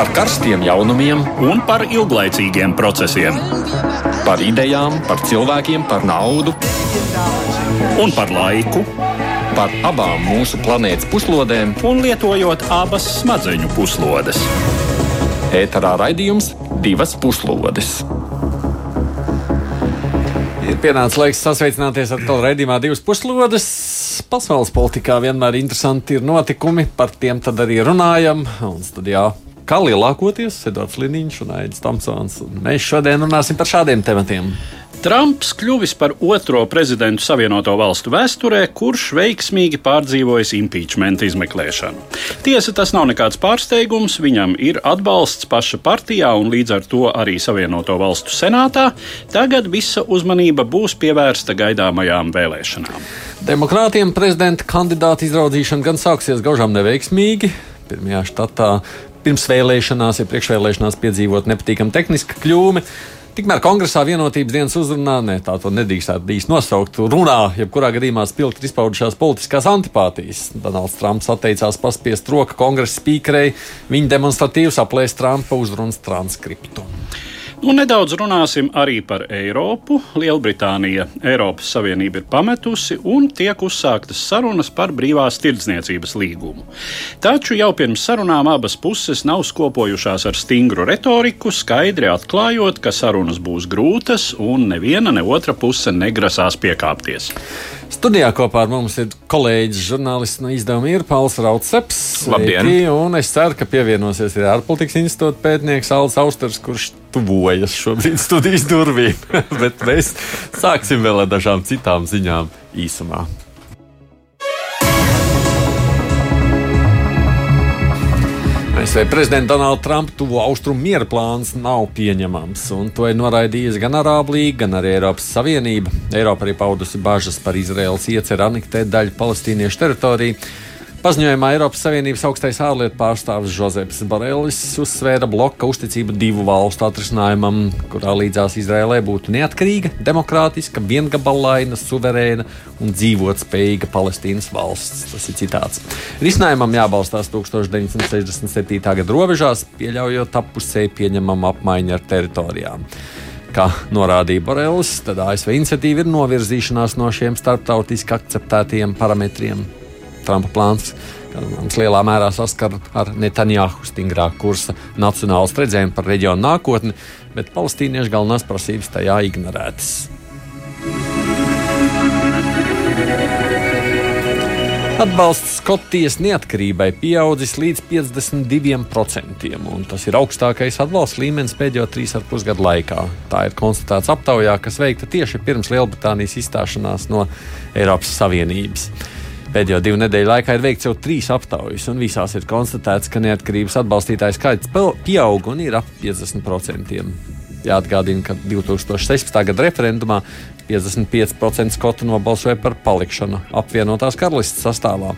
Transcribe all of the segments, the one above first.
par karstiem jaunumiem, un par ilglaicīgiem procesiem. par idejām, par cilvēkiem, par naudu, Un par laiku, par abām mūsu planētas puslodēm. un lietojot abas smadzeņu puslodes. Ēterā raidījums divas puslodes. Ir pienācis laiks sasveicināties to raidījumā divas puslodes. Pasaules politikā vienmēr interesanti ir notikumi, par tiem tad arī runājam. Un studijā kā lielākoties Edvards Liniņš un Aits Tomsons. Un Mēs šodien runāsim par šādiem tematiem. Trumps kļuvis par otro prezidentu Savienoto Valstu vēsturē, kurš veiksmīgi pārdzīvojis impeachment izmeklēšanu. Tiesa, tas nav nekāds pārsteigums. Viņam ir atbalsts paša partijā un līdz ar to arī Savienoto Valstu senātā. Tagad visa uzmanība būs pievērsta gaidāmajām vēlēšanām. Demokrātiem prezidenta kandidāta izraudzīšana gan sāksies gaužām neveiksmīgi. Pirmajā štatā pirms vēlēšanās, ja priekšvēlēšanās piedzīvot nepatīkamu tehnisku kļūmi. Tikmēr kongresā vienotības dienas uzrunā, ne tā to nedrīkstētu īsti nosaukt, runā, jebkurā gadījumā spilgti izpaudušās politiskās antipātijas. Donalds Trumps atteicās paspiest roku kongresa spīkerei, viņa demonstratīvs aplēst Trumpa uzrunas transkriptu. Nu, nedaudz runāsim arī par Eiropu. Lielbritānija Eiropas Savienību ir pametusi un tiek uzsāktas sarunas par brīvās tirdzniecības līgumu. Taču jau pirms sarunām abas puses nav skopojušās ar stingru retoriku, skaidri atklājot, ka sarunas būs grūtas un neviena ne otra puse negrasās piekāpties. Studijā kopā ar mums ir kolēģis, žurnālists no izdevuma ir Pauls Rautseps. Labdien! Sveiki, Un es ceru, ka pievienosies arī ārpolitikas institūta pētnieks Alans Austers, kurš tuvojas šobrīd studijas durvīm. Bet mēs sāksim vēl ar dažām citām ziņām īsumā. ASV prezidenta Donalda Trumpa tuvo austrumu miera plāns nav pieņemams, un to ir noraidījusi gan Arābu līga, gan arī Eiropas Savienība. Eiropa arī paudusi bažas par Izraēlas ieceru anektēt daļu palestīniešu teritoriju. Paziņojumā Eiropas Savienības augstais ārlietu pārstāvis Žozeps Borelis uzsvēra bloka uzticību divu valstu atrisinājumam, kurā līdzās Izrēlē būtu neatkarīga, demokrātiska, viengabalaina, suverēna un dzīvotspējīga Palestīnas valsts. Tas ir citāts. Risinājumam jābalstās 1967. gada robežās, pieļaujot appusēji pieņemamu apmaiņu ar teritorijām. Kā norādīja Borelis, tad ASV iniciatīva ir novirzīšanās no šiem starptautiski akceptētajiem parametriem. Trumpa plāns mums lielā mērā saskar ar Netanjahu stingrā kursa nacionālas redzējumu par reģionu nākotni, bet palestīniešu galvenās prasības tajā ignorētas. Atbalsts Skotijas neatkarībai pieaudzis līdz 52%, un tas ir augstākais atbalsta līmenis pēdējo trīs ar pus gadu laikā. Tā ir konstatēts aptaujā, kas veikta tieši pirms Lielbritānijas izstāšanās no Eiropas Savienības. Pēdējo divu nedēļu laikā ir veikts jau trīs aptaujas, un visās ir konstatēts, ka neatkarības atbalstītāju skaits pieaug un ir ap 50%. Jāatgādina, ka 2016. gada referendumā 55% skotu nobalsoja par palikšanu apvienotās karalistes sastāvā.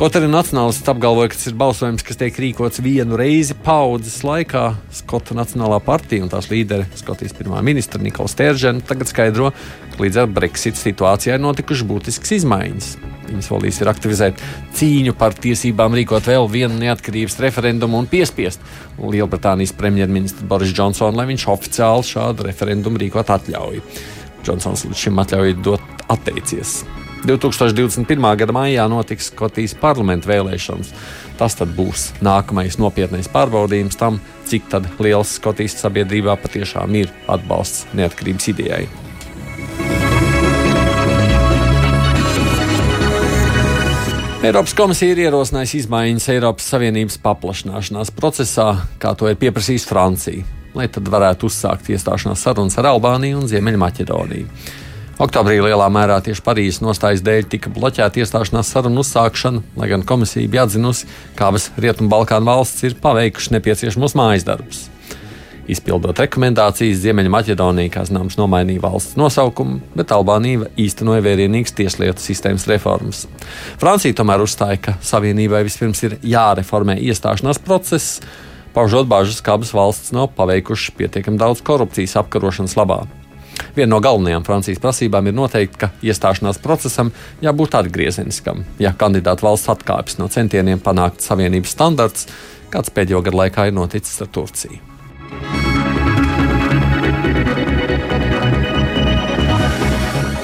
Kaut arī nacionālists apgalvoja, ka tas ir balsojums, kas tiek rīkots vienu reizi paudzes laikā, Skotu Nacionālā partija un tās līdere, Skotijas pirmā ministra Nikola Stēržena, tagad skaidro, ka līdz ar Brexit situācijai notikušas būtiskas izmaiņas. Viņas solīs ir aktivizēt cīņu par tiesībām rīkot vēl vienu neatkarības referendumu un piespiest Lielbritānijas premjerministru Boris Džonsonu, lai viņš oficiāli šādu referendumu rīkot atļauju. Džonsons līdz šim atļauju dot atteicies. 2021. gada maijā notiks Skotijas parlamenta vēlēšanas. Tas būs nākamais nopietnais pārbaudījums tam, cik liels Skotijas sabiedrībā patiešām ir atbalsts neatkarības idejai. Eiropas komisija ir ierosinājusi izmaiņas Eiropas Savienības paplašināšanās procesā, kā to ir pieprasījusi Francija, lai tad varētu uzsākt iestāšanās sarunas ar Albāniju un Ziemeļmaķedoniju. Oktobrī lielā mērā tieši Parīzes nostājas dēļ tika bloķēta iestāšanās sarunu uzsākšana, lai gan komisija bija atzinusi, ka abas Rietumbalkānu valstis ir paveikušas nepieciešamos mājas darbus. Izpildot rekomendācijas, Ziemeļmaķedonija, kā zināms, nomainīja valsts nosaukumu, bet Albānija īstenoja vērienīgas tieslietu sistēmas reformas. Francija tomēr uzstāja, ka Savienībai vispirms ir jāreformē iestāšanās process, paužot bažas, ka abas valstis nav paveikušas pietiekami daudz korupcijas apkarošanas labā. Viena no galvenajām Francijas prasībām ir noteikti, ka iestāšanās procesam jābūt atgriezeniskam. Ja kandidāta valsts atkāpjas no centieniem panākt savienības standarts, kāds pēdējo gadu laikā ir noticis ar Turciju.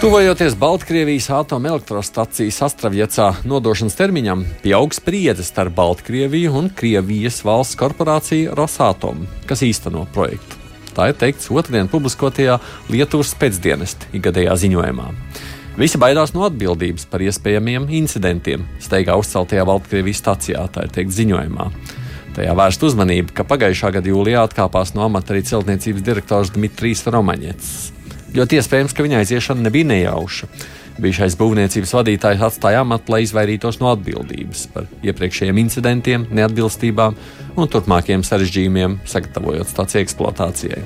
Tuvojoties Baltkrievijas atomelektrostacijas Astravjecā nodošanas termiņam, pieaug spriedze starp Baltkrieviju un Krievijas valsts korporāciju Rosatom, kas īsteno projektu. Tā ir teikts otrdien publiskotajā Lietuvas pēcdienesta ikgadējā ziņojumā. Visi baidās no atbildības par iespējamiem incidentiem steigā uzceltajā Baltkrievijas stacijā, tā ir teikt ziņojumā. Tajā vērst uzmanību, ka pagājušā gada jūlijā atkāpās no amata arī celtniecības direktors Dmitrijs Romaņets. Ļoti iespējams, ka viņa aiziešana nebija nejauša. Bijušais būvniecības vadītājs atstāja amatu, lai izvairītos no atbildības par iepriekšējiem incidentiem, neatbilstībām un turpmākiem sarežģījumiem, sagatavojot stāciju eksploatācijai.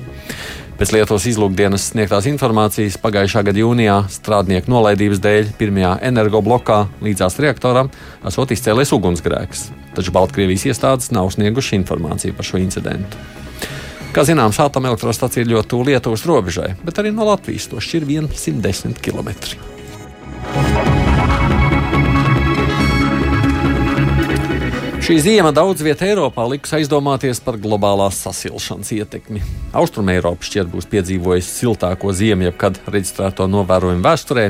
Pēc Lietuvas izlūkdienas sniegtās informācijas pagājušā gada jūnijā strādnieku nolaidības dēļ pirmajā energoblokā līdzās reaktoram esot izcēlies ugunsgrēks, taču Baltkrievijas iestādes nav snieguši informāciju par šo incidentu. Kā zināms, atomelektrostacija ir ļoti tuvu Lietuvas robežai, bet arī no Latvijas to šķir 110 km. Šī zima daudz vietā Eiropā liks aizdomāties par globālās sasilšanas ietekmi. Austrumē Eiropa šķiet būs piedzīvojusi siltāko ziemu, jebkad reģistrēto novērojumu vēsturē.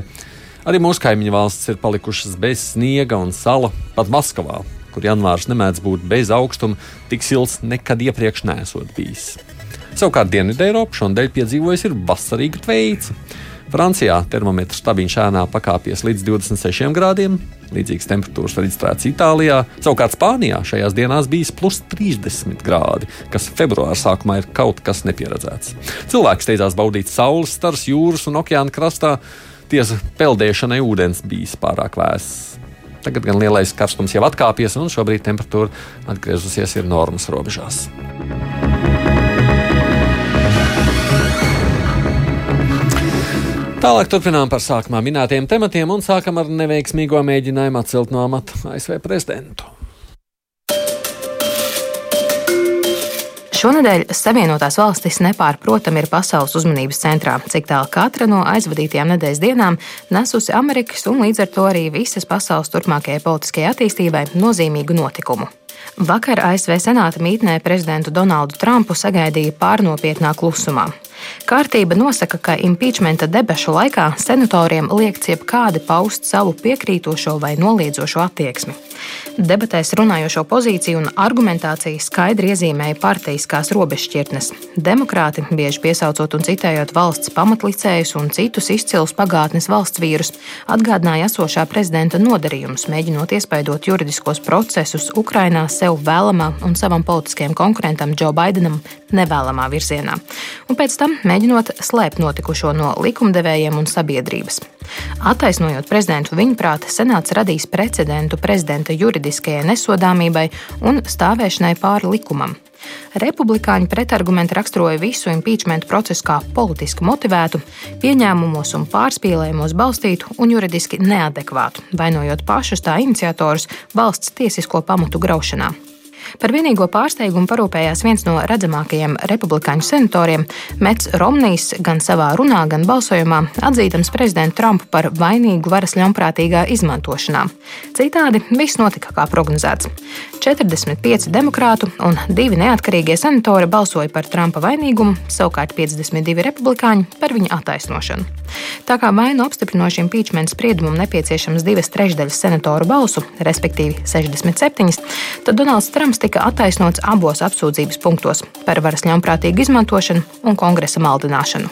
Arī mūsu kaimiņu valstis ir palikušas bez sniega un sala, pat Maskavā, kur janvārs nemēdz būt bez augstuma, tik silts nekad iepriekš nesot bijis. Savukārt Dienvidē Eiropa šodien piedzīvojusi vasarīgu tveici. Francijā termometrs stabiņš ēnā pakāpies līdz 26 grādiem. Līdzīgas temperatūras reģistrētas Itālijā. Savukārt Spānijā šajās dienās bijis plus 30 grādi, kas februāra sākumā ir kaut kas nepieredzēts. Cilvēki steidzās baudīt saules stars jūras un okeāna krastā. Tiesa, peldēšanai ūdens bijis pārāk vēss. Tagad gan lielais karstums jau atkāpies, un šobrīd temperatūra atgriezusies ir normas robežās. Tālāk turpinām par sākumā minētiem tematiem un sākam ar neveiksmīgo mēģinājumu atcelt no amata ASV prezidentu. Šonadēļ Savienotās valstis nepārprotami ir pasaules uzmanības centrā, cik tālu katra no aizvadītajām nedēļas dienām nesusi Amerikas un līdz ar to arī visas pasaules turpmākajai politiskajai attīstībai nozīmīgu notikumu. Vakar ASV Senāta mītnē prezidentu Donaldu Trumpu sagaidīja pārnopietnā klusumā. Kārtība nosaka, ka impeachmenta debašu laikā senatoriem liekts jebkādi paust savu piekrītošo vai noliedzošo attieksmi. Debatēs runājošo pozīciju un argumentāciju skaidri iezīmēja partijiskās robežšķirtnes. Demokrāti, bieži piesaucot un citējot valsts pamatlicējus un citus izcilus pagātnes valsts vīrus, atgādināja esošā prezidenta nodarījumus, mēģinot iespaidot juridiskos procesus Ukrainā sev vēlamā un savam politiskajam konkurentam Džo Baidenam nevēlamā virzienā, un pēc tam mēģinot slēpt notikušo no likumdevējiem un sabiedrības. Attaisnojot prezidentu, viņuprāt, senāts radīs precedentu prezidenta juridiskajai nesodāmībai un stāvēšanai pāri likumam. Republikāņu pretargumenti raksturoja visu impeachment procesu kā politiski motivētu, pieņēmumos un pārspīlējumos balstītu un juridiski neadekvātu, vainojot pašus tā iniciatorus valsts tiesisko pamatu graušanā. Par vienīgo pārsteigumu parūpējās viens no redzamākajiem republikāņu senatoriem - Mets Romnijs, gan savā runā, gan balsojumā atzīdams prezidentu Trumpu par vainīgu varas ļaunprātīgā izmantošanā. Citādi viss notika kā prognozēts. 45 demokrātu un divi neatkarīgie senatori balsoja par Trumpa vainīgumu, savukārt 52 republikāņi par viņa attaisnošanu. Tā kā vainu apstiprinošiem impeachment spriedumam nepieciešams divas trešdaļas senatoru balsu, respektīvi 67, tad Donalds Trumps tika attaisnots abos apsūdzības punktos par varas ļaunprātīgu izmantošanu un kongresa maldināšanu.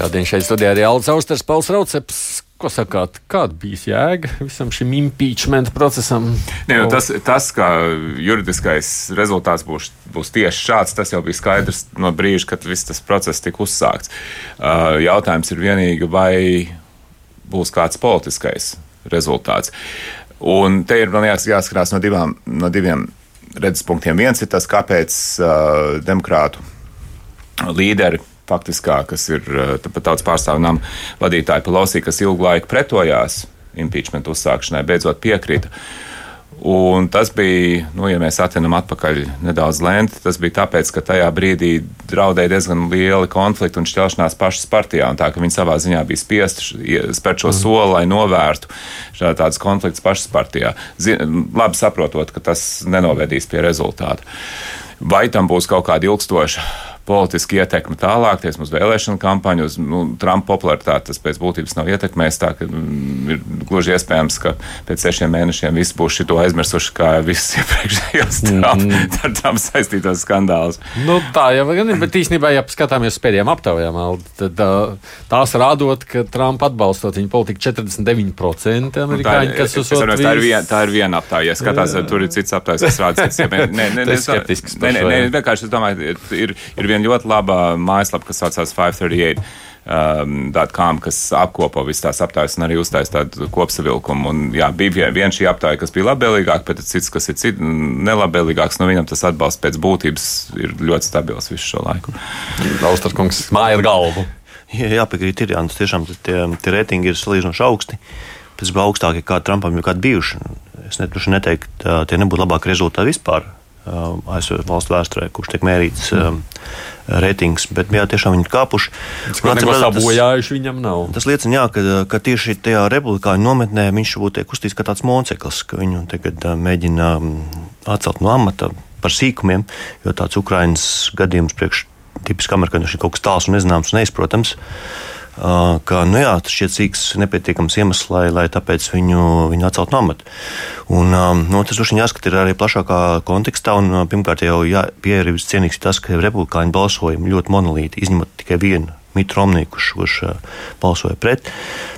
Kādien šeit studijā arī Alans Austers, Pauls Rauceps. Ko sakāt, kāda bija jēga visam šim impeachment procesam? Nē, nu, tas, tas, ka juridiskais rezultāts būs, būs tieši šāds, tas jau bija skaidrs no brīža, kad viss tas process tika uzsākts. Uh, jautājums ir vienīgi, vai būs kāds politiskais rezultāts. Un te ir man jāskatās no, divām, no diviem redzes punktiem. Viens ir tas, kāpēc uh, demokrātu līderi faktiskā, kas ir tautas pārstāvju nama vadītāja Pelosi, kas ilgu laiku pretojās impeachment uzsākšanai, beidzot piekrita. Un tas bija, nu, ja mēs atvinam atpakaļ nedaudz lenti, tas bija tāpēc, ka tajā brīdī draudēja diezgan lieli konflikti un šķelšanās pašas partijā. Un tā, ka viņi savā ziņā bija spiesti spērt šo mm. soli, lai novērtu tādus konfliktus pašas partijā. Zin, labi saprotot, ka tas nenovedīs pie rezultātu. Vai tam būs kaut kāda ilgstoša politiski ietekme tālāk, tieši uz vēlēšanu kampaņu, uz nu, Trumpa popularitāti. Tas pēc būtības nav ietekmējis. Tā ka mm, ir gluži iespējams, ka pēc sešiem mēnešiem viss būs šito aizmirsuši, kā visas iepriekšējos mm. ar tām saistītos skandālus. Nu, tā jau ir, bet īstenībā, ja skatāmies uz pēdējām aptaujām, tad tās rādot, ka Trumpa atbalstot viņa politiku 49% amerikāņi, kas uz to tā, ir vien, tā ir viena aptāja. Ja skatās, tur ir cits aptājs, kas rāda. Nē, nē, nē, nē, nē, nē, vienkārši es domāju, ir, ir viena ļoti laba mājaslapa, kas saucās 538. Um, .com, kas apkopo visas tās aptaujas un arī uztaisa tādu kopsavilkumu. Un, jā, bija viena vien šī aptāja, kas bija labvēlīgāka, bet cits, kas ir cit, nelabvēlīgāks, no viņam tas atbalsts pēc būtības ir ļoti stabils visu šo laiku. Austerkungs māja ar galvu. Jā, jāpiekrīt, ir jā, nu, tiešām tie, tie reitingi ir salīdzinoši augsti. Pēc tam augstākie kā Trumpam jau kādi bijuši. Es neteiktu, ka tie nebūtu labāki rezultāti vispār ASV valstu vēsturē, kurš tiek mērīts um, reitings, bet jā, tiešām viņi ir kāpuši. Sabojājuši viņam nav. Tas liecina, jā, ka, ka tieši tajā republikāņu nometnē viņš būtu tiek uztīts kā tāds moceklis, ka viņu tagad uh, mēģina um, atcelt no amata par sīkumiem, jo tāds Ukrainas gadījums priekš tipiski amerikāņu ir kaut kas tāls un nezināms un neizprotams. Uh, ka nu jā, šķiet cīks nepietiekams iemesls, lai, lai tāpēc viņu, viņu atceltu no amata. Un, um, nu, tas droši vien jāskata arī plašākā kontekstā. Un, uh, pirmkārt, jau pieredzes cienīgs tas, ka republikāņu balsojumi ļoti monolīti, izņemot tikai vienu Mitu Romniju, kurš, kurš balsoja pret.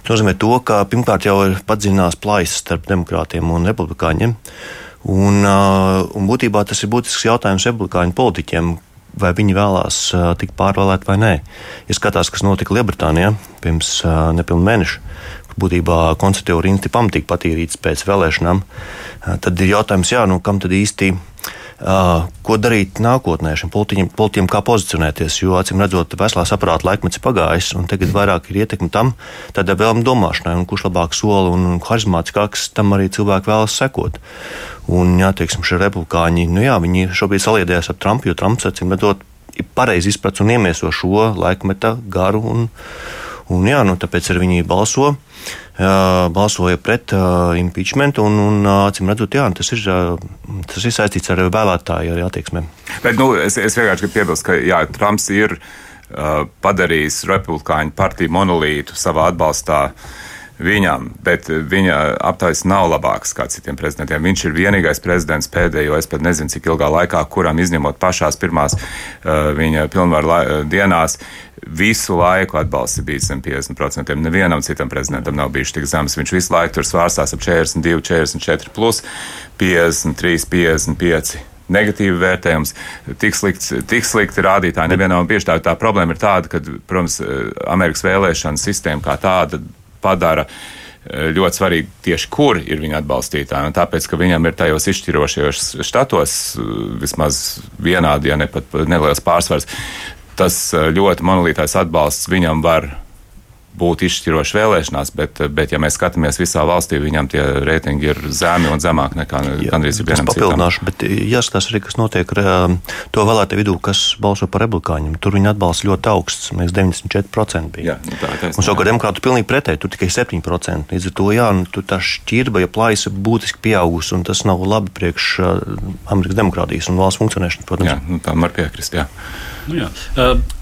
Tas nozīmē, to, ka pirmkārt jau ir padziļinās plaisas starp demokrātiem un republikāņiem. Un, un būtībā tas ir būtisks jautājums republikāņu politiķiem, vai viņi vēlās uh, tikt pārvēlēti vai nē. Ja skatās, kas notika Lielbritānijā pirms uh, nepilnu mēnešu, kur būtībā rinda ir pamatīgi patīrīts pēc vēlēšanām, uh, tad ir jautājums, jā, nu, kam tad īsti Uh, ko darīt nākotnē šiem politiķiem, politiķiem kā pozicionēties. Jo, acīm redzot, veselā saprāta laikmets ir pagājis, un tagad vairāk ir ietekme tam, tādai vēlme domāšanai, un kurš labāk soli un harizmātiskāks tam arī cilvēki vēlas sekot. Un, jā, teiksim, šie republikāņi, nu jā, viņi šobrīd saliedējās ar Trumpu, jo Trumps, acīm redzot, ir pareizi izprats un iemieso šo laikmeta garu. Un, un jā, nu, tāpēc arī viņi balso balsoja pret impeachment. Un, un, acīm redzot, jā, tas, ir, tas ir saistīts ar vēlētāju attieksmēm. Bet, nu, es, es vienkārši gribu piebilst, ka jā, Trumps ir uh, padarījis republikāņu partiju monolītu savā atbalstā viņam, bet viņa aptaujas nav labāks kā citiem prezidentiem. Viņš ir vienīgais prezidents pēdējo, es pat nezinu, cik ilgā laikā, kuram izņemot pašās pirmās uh, viņa pilnvaru dienās, visu laiku atbalsts ir bijis zem 50%. Nevienam citam prezidentam nav bijis tik zems. Viņš visu laiku tur svārstās ap 42, 44, plus 53, 55 negatīvi vērtējums, tik, slikts, tik slikti rādītāji. Nevienam bieži tā, tā problēma ir tāda, ka, protams, Amerikas vēlēšana sistēma kā tāda padara eh, ļoti svarīgi tieši, kur ir viņa atbalstītāji. Un tāpēc, ka viņam ir tajos izšķirošajos štatos eh, vismaz vienādi, ja ne pat neliels pārsvars, tas eh, ļoti monolītais atbalsts viņam var būt izšķiroši vēlēšanās, bet, bet, ja mēs skatāmies visā valstī, viņam tie reitingi ir zemi un zemāki nekā gandrīz vienam citam. Papildināšu, bet jāskatās arī, kas notiek ar um, to vēlētāju vidū, kas balso par republikāņiem. Tur viņa atbalsts ļoti augsts, mēs 94% bija. Jā, nu tā, tā un savukārt demokrātu pilnīgi pretēji, tur tikai 7%. Līdz ar to, jā, nu, tā šķirba, ja plājas ir būtiski pieaugusi, un tas nav labi priekš uh, Amerikas demokrātijas un valsts funkcionēšanas, protams. Jā, nu, tam var piekrist, jā. Nu, jā. Uh,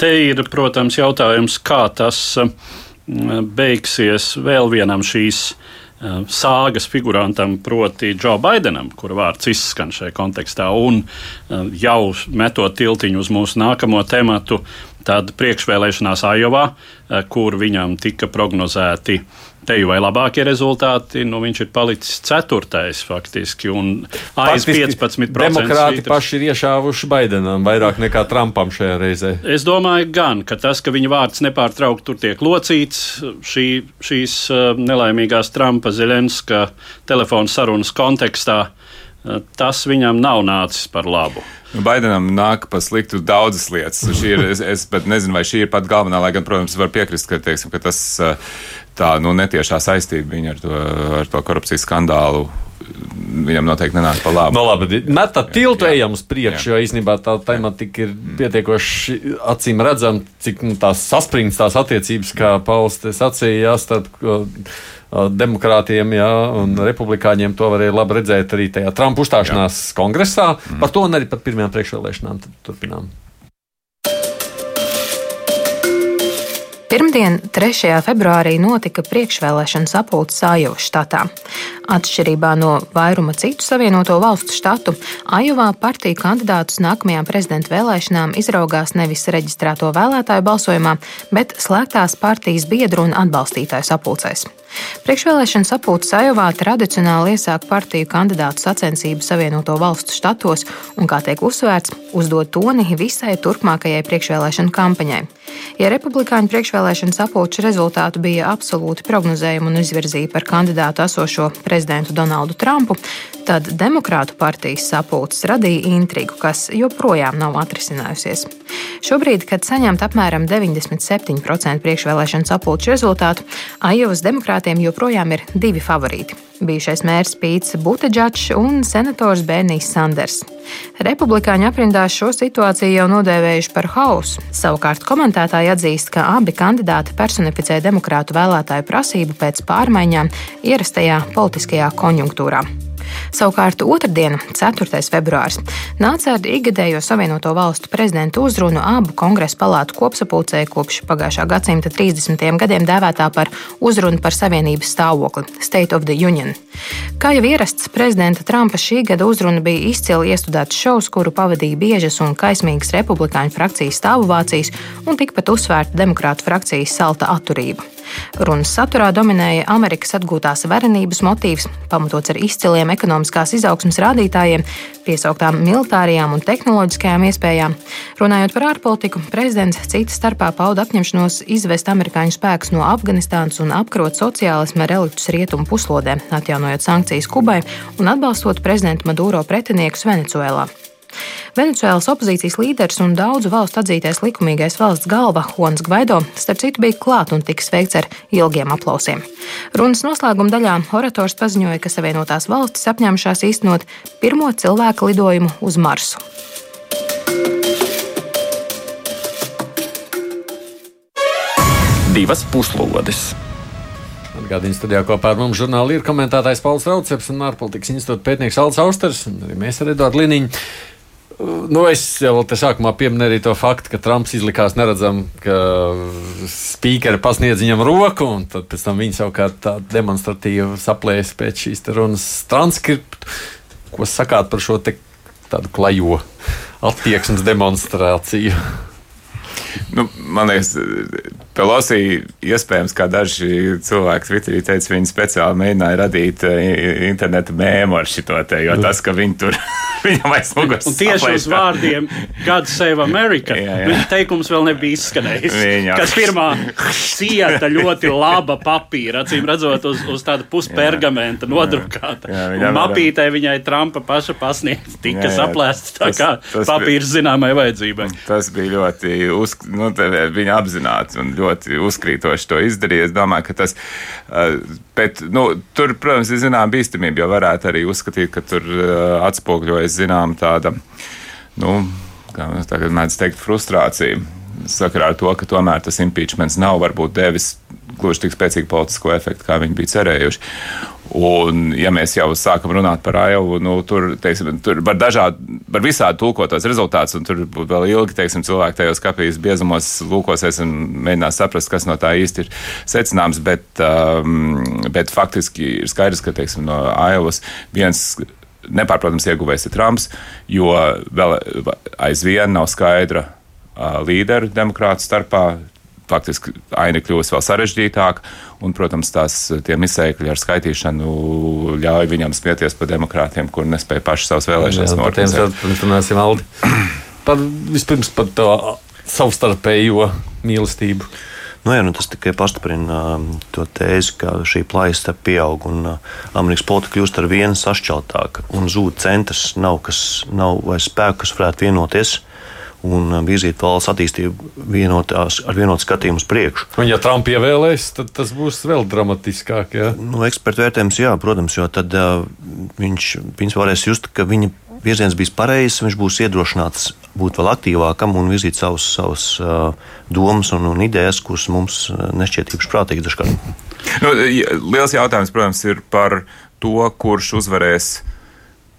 te ir, protams, jautājums, kā tas mm, beigsies vēl vienam šīs mm, sāgas figurantam, proti, Džo Baidenam, kura vārds izskan šajā kontekstā, un mm, jau metot tiltiņu uz mūsu nākamo tematu, tad priekšvēlēšanās Ajovā, kur viņam tika prognozēti Teju vai labākie rezultāti, nu viņš ir palicis ceturtais faktiski. Aiz 15%. Demokrāti svītras. paši ir iešāvuši Baidenam vairāk nekā Trumpam šajā reizē. Es domāju, gan, ka tas, ka viņa vārds nepārtraukti tur tiek locīts, šī, šīs uh, nelaimīgās Trumpa Zelenska telefona sarunas kontekstā, tas viņam nav nācis par labu. Nu, Baidenam nāk pa sliktu daudzas lietas. Ir, es, es pat nezinu, vai šī ir pat galvenā, lai gan, protams, var piekrist, ka, teiksim, ka tas uh, tā nu, netiešā saistība viņa ar to, ar to korupcijas skandālu viņam noteikti nenāk pa labu. No labi, met tā tiltu ejam uz priekšu, jo īstenībā tā tematika ir pietiekoši acīm redzama, cik nu, tās saspringts tās attiecības, kā Pauls te sacīja, jā, starp demokrātiem jā, un republikāņiem. To varēja labi redzēt arī tajā Trumpa uzstāšanās jā. kongresā. Mm. Par to un arī par pirmajām priekšvēlēšanām turpinām. Pirmdien, 3. februārī, notika priekšvēlēšana sapulce Sājovas štatā. Atšķirībā no vairuma citu savienoto valstu štatu, Ajovā partiju kandidātus nākamajām prezidenta vēlēšanām izraugās nevis reģistrēto vēlētāju balsojumā, bet slēgtās partijas biedru un atbalstītāju sapulcēs. Priekšvēlēšana sapulce Sajovā tradicionāli iesāk partiju kandidātu sacensību Savienoto valstu štatos un, kā tiek uzsvērts, uzdod toni visai turpmākajai priekšvēlēšanu kampaņai. Ja republikāņu priekšvēlēšana sapulču rezultātu bija absolūti prognozējumi un izvirzīja par kandidātu esošo prezidentu Donaldu Trumpu, tad Demokrātu partijas sapulces radīja intrigu, kas joprojām nav atrisinājusies. Šobrīd, kad saņemt apmēram 97% priekšvēlēšana sapulču rezultātu, Ajovas demokrātiem joprojām ir divi favorīti bijušais mērs Pīts Buteģačs un senators Bernijs Sanders. Republikāņu aprindās šo situāciju jau nodēvējuši par hausu. Savukārt komentētāji atzīst, ka abi kandidāti personificē demokrātu vēlētāju prasību pēc pārmaiņām ierastajā politiskajā konjunktūrā. Savukārt otrdiena, 4. februāris, nāca ar ikgadējo Savienoto Valstu prezidentu uzrunu abu kongresa palātu kopsapulcē kopš pagājušā gadsimta 30. gadiem dēvētā par uzrunu par Savienības stāvokli - State of the Union. Kā jau ierasts, prezidenta Trumpa šī gada uzruna bija izcili iestudēts šovs, kuru pavadīja biežas un kaismīgas republikāņu frakcijas stāvvācijas un tikpat uzsvērta demokrātu frakcijas salta atturība. Runas saturā dominēja Amerikas atgūtās varenības motīvs, pamatots ar izciliem ekonomiskās izaugsmas rādītājiem, piesauktām militārajām un tehnoloģiskajām iespējām. Runājot par ārpolitiku, prezidents cita starpā pauda apņemšanos izvest amerikāņu spēkus no Afganistānas un apkarot sociālisma reliktus rietumu puslodē, atjaunojot sankcijas Kubai un atbalstot prezidenta Maduro pretiniekus Venecuēlā. Venecuēlas opozīcijas līderis un daudzu valstu atzītais likumīgais valsts galva Juans Gvaido starp citu bija klāt un tika sveikts ar ilgiem aplausiem. Runas noslēguma daļā orators paziņoja, ka Savienotās valstis apņēmušās īstenot pirmo cilvēku lidojumu uz Marsu. Divas puslodes. Atgādījums studijā kopā ar mums žurnāli ir komentētājs Pauls Rauceps un ārpolitikas institūta pētnieks Alts Austers un arī mēs ar Eduardu Liniņu. Nu, es jau te sākumā pieminēju arī to faktu, ka Trumps izlikās neredzam, ka spīkeri pasniedz viņam roku, un tad pēc tam viņi savukārt tā demonstratīvi saplēs pēc šīs runas transkriptu. Ko sakāt par šo te tādu klajo attieksmes demonstrāciju? Nu, man liekas, Pelosī iespējams, kā daži cilvēki Twitterī teica, viņi speciāli mēģināja radīt eh, interneta mēmu ar šo te, jo tas, ka viņi tur viņam aiz muguras. Un tieši uz vārdiem God Save America, jā, jā. viņa teikums vēl nebija izskanējis. Viņa. Kas pirmā cieta ļoti laba papīra, acīm redzot, uz, uz tāda puspergamenta nodrukāta. Jā, jā, un mapītē viņai Trumpa paša pasniegts, tika saplēsts tā tas, kā tas papīrs zināmai vajadzībai. Tas bija ļoti, uz, nu, viņa apzināti un ļoti uzkrītoši to izdarīja. Es domāju, ka tas, bet, nu, tur, protams, ir zināma bīstamība, jo varētu arī uzskatīt, ka tur atspogļojas zinām tāda, nu, kā tagad mēdz teikt, frustrācija sakarā ar to, ka tomēr tas impeachments nav varbūt devis gluži tik spēcīgu politisko efektu, kā viņi bija cerējuši. Un, ja mēs jau sākam runāt par AIU, nu, tur, teiksim, tur var dažādi, var visādi tulkot tos rezultātus, un tur vēl ilgi, teiksim, cilvēki tajos kafijas biezumos lūkosies un mēģinās saprast, kas no tā īsti ir secināms, bet, um, bet faktiski ir skaidrs, ka, teiksim, no AIUS viens nepārprotams ieguvējs ir Trumps, jo vēl aizvien nav skaidra uh, līderu demokrātu starpā faktiski aina kļūst vēl sarežģītāka. Un, protams, tās misēkļi ar skaitīšanu ļauj viņam smieties par demokrātiem, kur nespēja paši savas vēlēšanas norganizēt. Runāsim, Aldi. Par, vispirms par to savstarpējo mīlestību. Nu, jā, nu tas tikai pastiprina uh, to tēzi, ka šī plaisa pieaug un uh, Amerikas politika kļūst ar vienu sašķeltāka un zūd centrs. Nav, kas, nav vairs spēku, kas varētu vienoties. Uh, un um, virzīt valsts attīstību vienotās, ar vienotu skatījumu uz priekšu. Un, ja Trumps ievēlēs, tad tas būs vēl dramatiskāk. Ja? Nu, Ekspertu vērtējums, jā, protams, jo tad uh, viņš principā varēs just, ka viņa virziens bijis pareizs, viņš būs iedrošināts būt vēl aktīvākam un virzīt savus, savus uh, domas un, un idejas, kuras mums nešķiet īpaši prātīgas dažkārt. Nu, liels jautājums, protams, ir par to, kurš uzvarēs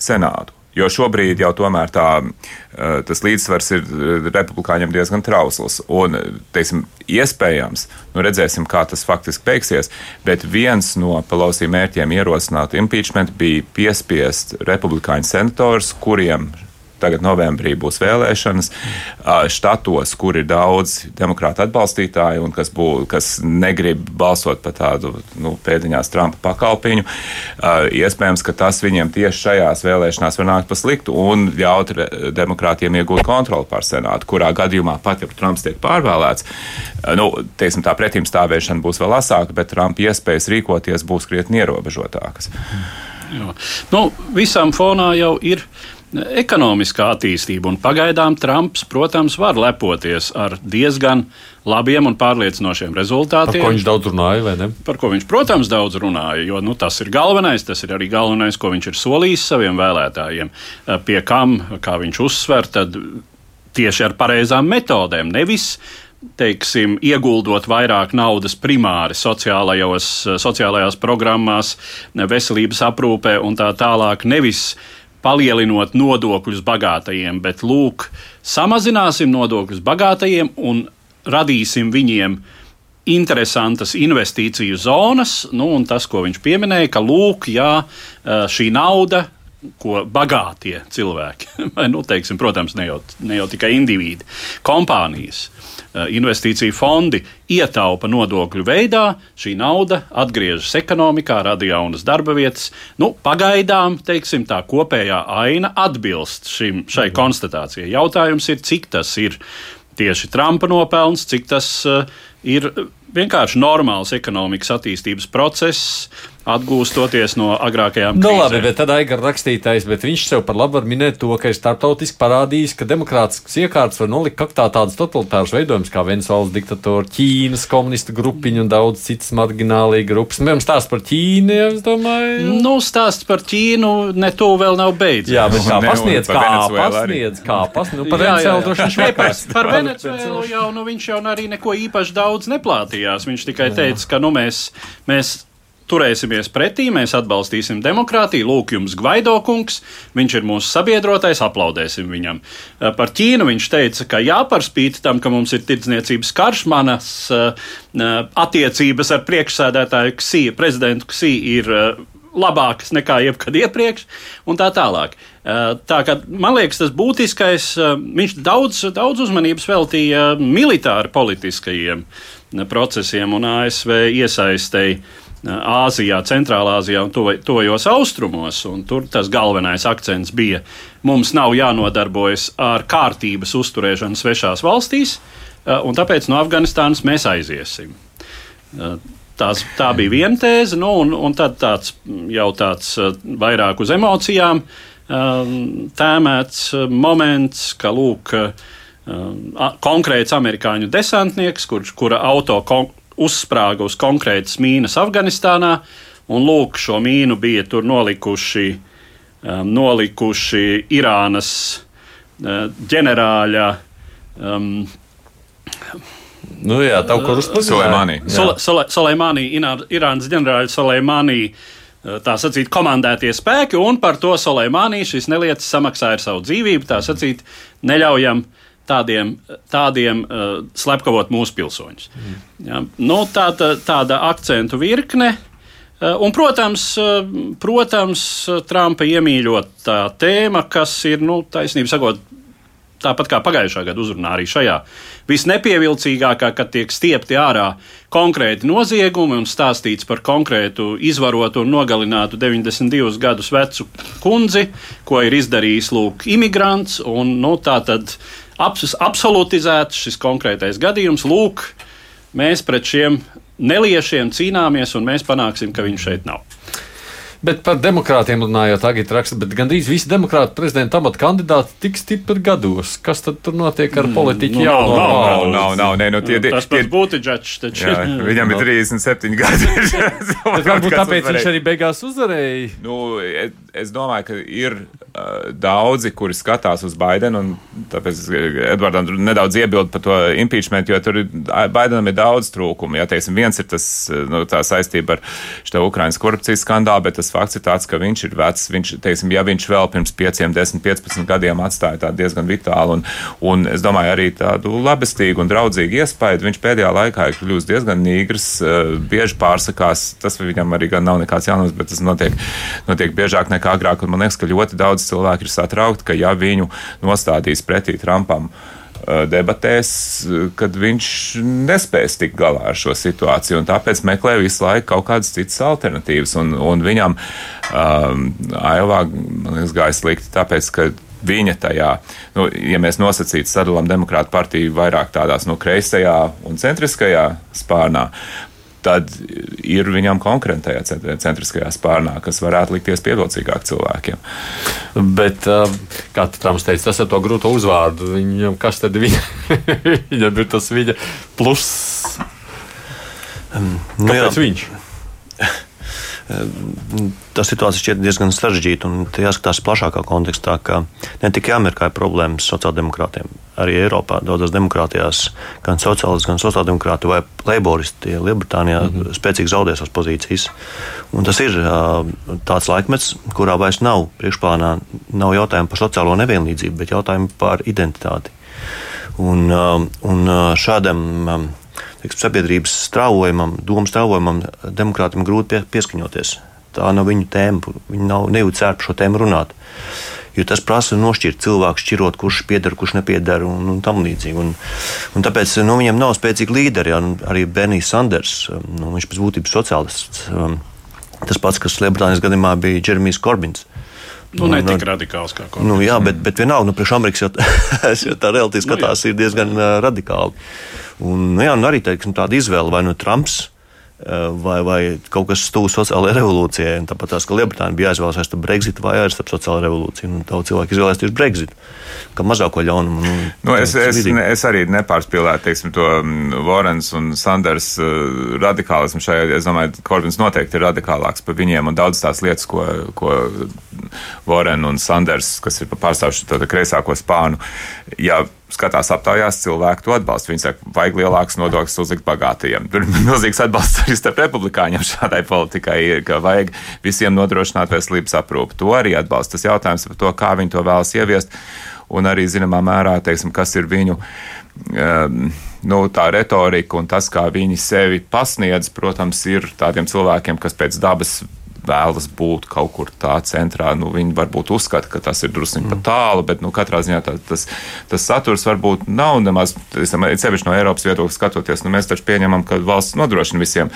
senātu. Jo šobrīd jau tomēr tā, eh, tas līdzsvars ir eh, republikāņiem diezgan trausls. Un, teiksim, iespējams, nu redzēsim, kā tas faktiski beigsies, bet viens no Pelosi mērķiem ierosināt impeachment bija piespiest republikāņu senators, kuriem Tagad novembrī būs vēlēšanas štatos, kur ir daudz demokrātu atbalstītāju un kas, bū, kas negrib balsot par tādu nu, pēdiņās Trumpa pakalpiņu. Iespējams, ka tas viņiem tieši šajās vēlēšanās var nākt pa sliktu un ļaut demokrātiem iegūt kontroli pār senātu, kurā gadījumā pat, ja Trumps tiek pārvēlēts, nu, teiksim, tā pretim stāvēšana būs vēl asāka, bet Trumpa iespējas rīkoties būs krietni ierobežotākas. Jā. Nu, visam fonā jau ir ekonomiskā attīstība. Un pagaidām Trumps, protams, var lepoties ar diezgan labiem un pārliecinošiem rezultātiem. Par ko viņš daudz runāja, vai ne? Par ko viņš, protams, daudz runāja, jo nu, tas ir galvenais, tas ir arī galvenais, ko viņš ir solījis saviem vēlētājiem. Pie kam, kā viņš uzsver, tad tieši ar pareizām metodēm, nevis teiksim, ieguldot vairāk naudas primāri sociālajās programmās, veselības aprūpē un tā tālāk, nevis palielinot nodokļus bagātajiem, bet lūk, samazināsim nodokļus bagātajiem un radīsim viņiem interesantas investīciju zonas. Nu, tas, ko viņš pieminēja, ka lūk, jā, šī nauda ko bagātie cilvēki, vai, nu, teiksim, protams, ne jau, ne jau tikai indivīdi, kompānijas, eh, investīciju fondi ietaupa nodokļu veidā, šī nauda atgriežas ekonomikā, rada jaunas darba vietas. Nu, pagaidām, teiksim, tā kopējā aina atbilst šim, šai konstatācijai. Jautājums ir, cik tas ir tieši Trumpa nopelns, cik tas uh, ir vienkārši normāls ekonomikas attīstības process atgūstoties no agrākajām krīzēm. Nu, labi, bet tad Aigar rakstītājs, bet viņš sev par labu var minēt to, ka ir starptautiski parādījis, ka demokrātisks iekārts var nolikt kaktā tādas totalitāras veidojums kā Venezuelas diktatūra, Ķīnas komunistu grupiņu un daudz citas marginālīgi grupas. Mēs stāst par Ķīnu, ja es domāju. Nu, stāsts par Ķīnu ne to vēl nav beidzies. Jā, bet kā pasniedz, kā pasniedz, kā pasniedz, nu, par Venezuelu droši vien švekās. Par Venezuelu jau, nu, viņš jau arī neko īpaši daudz neplātījās. Viņš tikai teica, ka, nu, mēs, mēs turēsimies pretī, mēs atbalstīsim demokrātiju. Lūk, jums Gvaido kungs, viņš ir mūsu sabiedrotais, aplaudēsim viņam. Eh, par Ķīnu viņš teica, ka jā, par spīti tam, ka mums ir tirdzniecības karš, manas uh, attiecības ar priekšsēdētāju Ksī, prezidentu Ksī ir labākas nekā jebkad iepriekš, un tā tālāk. Tā kā, man liekas, tas būtiskais, viņš daudz, daudz uzmanības veltīja militāri politiskajiem procesiem un ASV iesaistēji Āzijā, Centrālā Azijā un tojos austrumos. Un tur tas galvenais akcents bija, mums nav jānodarbojas ar kārtības uzturēšanu svešās valstīs, un tāpēc no Afganistānas mēs aiziesim. Tās, tā bija viena tēze, nu, un, un tad tāds jau tāds vairāk uz emocijām tēmēts moments, ka lūk, konkrēts amerikāņu desantnieks, kurš, kura auto uzsprāga uz konkrētas mīnas Afganistānā, un lūk, šo mīnu bija tur nolikuši, um, nolikuši Irānas uh, ģenerāļa. Um, Nu, jā, tā kur uzspēlēja. Soleimani, Irānas ģenerāļa Soleimani, uh, tā sacīt, komandētie spēki, un par to Soleimani šis nelietis samaksāja ar savu dzīvību. Tā sacīt, neļaujam uh, tādiem, tādiem uh, slepkavot mūsu pilsoņus. Mm. Ja, nu, tāda, tāda akcentu virkne. Uh, un, protams, uh, protams, Trumpa iemīļotā tēma, kas ir, nu, taisnība sakot, tāpat kā pagājušā gada uzrunā, arī šajā visnepievilcīgākā, kad tiek stiepti ārā konkrēti noziegumi un stāstīts par konkrētu izvarotu un nogalinātu 92 gadus vecu kundzi, ko ir izdarījis lūk, imigrants. Un, nu, tā tad abs, absolutizēts šis konkrētais gadījums. Lūk, mēs pret šiem neliešiem cīnāmies, un mēs panāksim, ka viņš šeit nav. Bet par demokrātiem runājot, tagad raksta, bet gandrīz visi demokrāti prezidenta amata kandidāti tik stipri gados. Kas tad tur notiek ar mm, politiķu? Mm, nav, nav, nav, nav, nav, nē, nu tie, tie, tas pats būtu džečs, taču. Jā, viņam ir 37 gadi. varbūt tāpēc varēja. viņš arī beigās uzvarēja. Nu, es domāju, ka ir uh, daudzi, kuri skatās uz Baidenu, un tāpēc Edvardam nedaudz iebildu par to impeachment, jo tur Baidenam ir daudz trūkumu. Ja, teiksim, viens ir tas, nu, tā saistība ar šo Ukrainas korupcijas skandālu, bet tas fakts ir tāds, ka viņš ir vecs. Viņš, teiksim, ja viņš vēl pirms 5, 10, 15 gadiem atstāja tādu diezgan vitālu un, un, es domāju, arī tādu labestīgu un draudzīgu iespēju, viņš pēdējā laikā ir kļuvis diezgan nīgrs, bieži pārsakās. Tas viņam arī gan nav nekāds jaunums, bet tas notiek, notiek biežāk nekā agrāk. Man liekas, ka ļoti daudz cilvēku ir satraukti, ka ja viņu nostādīs pretī Trumpam debatēs, kad viņš nespēs tikt galā ar šo situāciju. Tāpēc meklē visu laiku kaut kādas citas alternatīvas. Un, un viņam um, man liekas, gāja slikti, tāpēc, ka viņa tajā, nu, ja mēs nosacītu sadalām demokrātu partiju vairāk tādās no kreisajā un centriskajā spārnā, tad ir viņam konkurentējā centriskajā spārnā, kas varētu likties pievilcīgāk cilvēkiem. Bet, um, kā Trumps teica, tas ir to grūto uzvārdu. Viņam, kas tad viņa, viņam ir tas viņa pluss? Um, nu, Kāpēc jā. viņš? Tā situācija šķiet diezgan sarežģīta un jāskatās plašākā kontekstā, ka ne tikai Amerikā ir problēmas sociāldemokrātiem, arī Eiropā daudzās demokrātijās gan sociālisti, gan sociāldemokrāti vai leiboristi Lielbritānijā mm -hmm. spēcīgi zaudē savas pozīcijas. Un tas ir tāds laikmets, kurā vairs nav priekšplānā nav jautājumu par sociālo nevienlīdzību, bet jautājumu par identitāti. Un, un šādam teiksim, sabiedrības strāvojumam, domu strāvojumam, demokrātiem grūti pie, pieskaņoties. Tā nav viņu tēma. Viņi nav nejūtas ērti par šo tēmu runāt. Jo tas prasa nošķirt cilvēku, šķirot, kurš pieder, kurš nepieder un, un tam līdzīgi. Un, un tāpēc nu, viņiem nav spēcīgi līderi. Ja, arī Benijs Sanders, nu, viņš pēc būtības sociālists. Um, tas pats, kas Lielbritānijas gadījumā bija Jeremijs Korbins. Nu, ne tik radikāls kā Korbins. Nu, jā, bet, bet vienalga, nu, priekš Amerikas jau tā, tā relatīvi skatās, nu, jā. ir diezgan uh, radikāli. Un, nu, jā, nu, arī teiksim, tāda izvēle vai nu Trumps Eh, vai, vai kaut kas tuvu sociālajai revolūcijai. Tāpat tās, ka Lielbritānija bija jāizvēlas starp Brexit vai starp sociālo revolūciju. Un daudz cilvēku izvēlējās tieši Brexit, kā mazāko ļaunumu. Nu, nu, es, es, ne, es arī nepārspīlētu teiksim, to Vorens mm, un Sanders uh, radikālismu šajā. Es domāju, Korbins noteikti ir radikālāks par viņiem un daudz tās lietas, ko, ko Voren un Sanders, kas ir pārstāvuši to kreisāko spānu. Ja skatās aptaujās, cilvēki to atbalsta. Viņi saka, vajag lielākas nodokļus uzlikt bagātajiem. Tur ir milzīgs atbalsts arī starp republikāņiem šādai politikai, ka vajag visiem nodrošināt veselības aprūpi. To arī atbalsta. Tas jautājums par to, kā viņi to vēlas ieviest, un arī zināmā mērā, teiksim, kas ir viņu. Um, nu, tā retorika un tas, kā viņi sevi pasniedz, protams, ir tādiem cilvēkiem, kas pēc dabas vēlas būt kaut kur tā centrā. Nu, viņi varbūt uzskata, ka tas ir drusku mm. pat tālu, bet nu, katrā ziņā tā, tas, tas saturs varbūt nav nemaz, sevišķi no Eiropas viedokļa skatoties. Nu, mēs taču pieņemam, ka valsts nodrošina visiem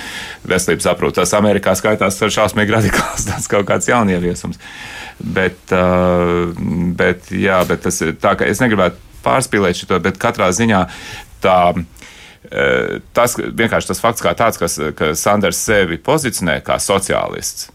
veselības aprūpi. Tas Amerikā skaitās ar šausmīgi radikāls tāds kaut kāds jaunieviesums. Bet, bet, jā, bet tas ir tā, ka es negribētu pārspīlēt šo, bet katrā ziņā tā tas vienkārši tas fakts, kā tāds, kas, ka Sanders sevi pozicionē kā sociālists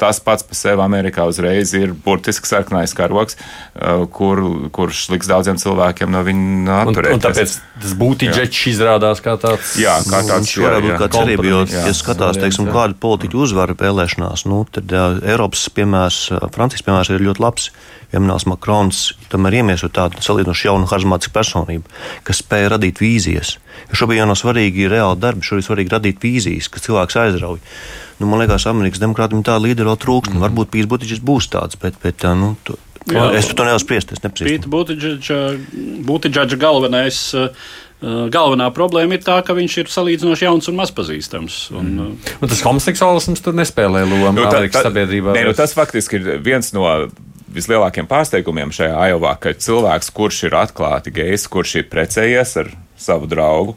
tas pats par sevi Amerikā uzreiz ir burtiski sarkanais karoks, uh, kur, kurš liks daudziem cilvēkiem no viņa atturēties. Un, un tāpēc tas būtīdžets izrādās kā tāds. Jā, kā tāds. Nu, varētu būt kā cerība, jo, ja skatās, teiksim, kādu politiķu uzvaru vēlēšanās, nu, tad jā, Eiropas piemērs, Francijas piemērs ir ļoti labs. Emmanuels Makrons tomēr iemieso tādu salīdzinoši jaunu harizmātisku personību, kas spēja radīt vīzijas. Jo šobrīd jau nav svarīgi reāli darbi, šobrīd svarīgi radīt vīzijas, kas cilvēks aizrauj. Nu, man liekas, Amerikas demokrātiem tā līdera vēl trūkst. Mm. Varbūt Pīs Butičs būs tāds, bet, bet nu, tu, Jā, es par to nevaru spriest. Pīta Butičs galvenais. Galvenā problēma ir tā, ka viņš ir salīdzinoši jauns un mazpazīstams. Un, mm. un tas homoseksuālisms tur nespēlē lomu nu, tā, tā, sabiedrībā. Nē, nu, tas faktiski ir viens no vislielākiem pārsteigumiem šajā Ajovā, ka cilvēks, kurš ir atklāti gejs, kurš ir precējies ar savu draugu,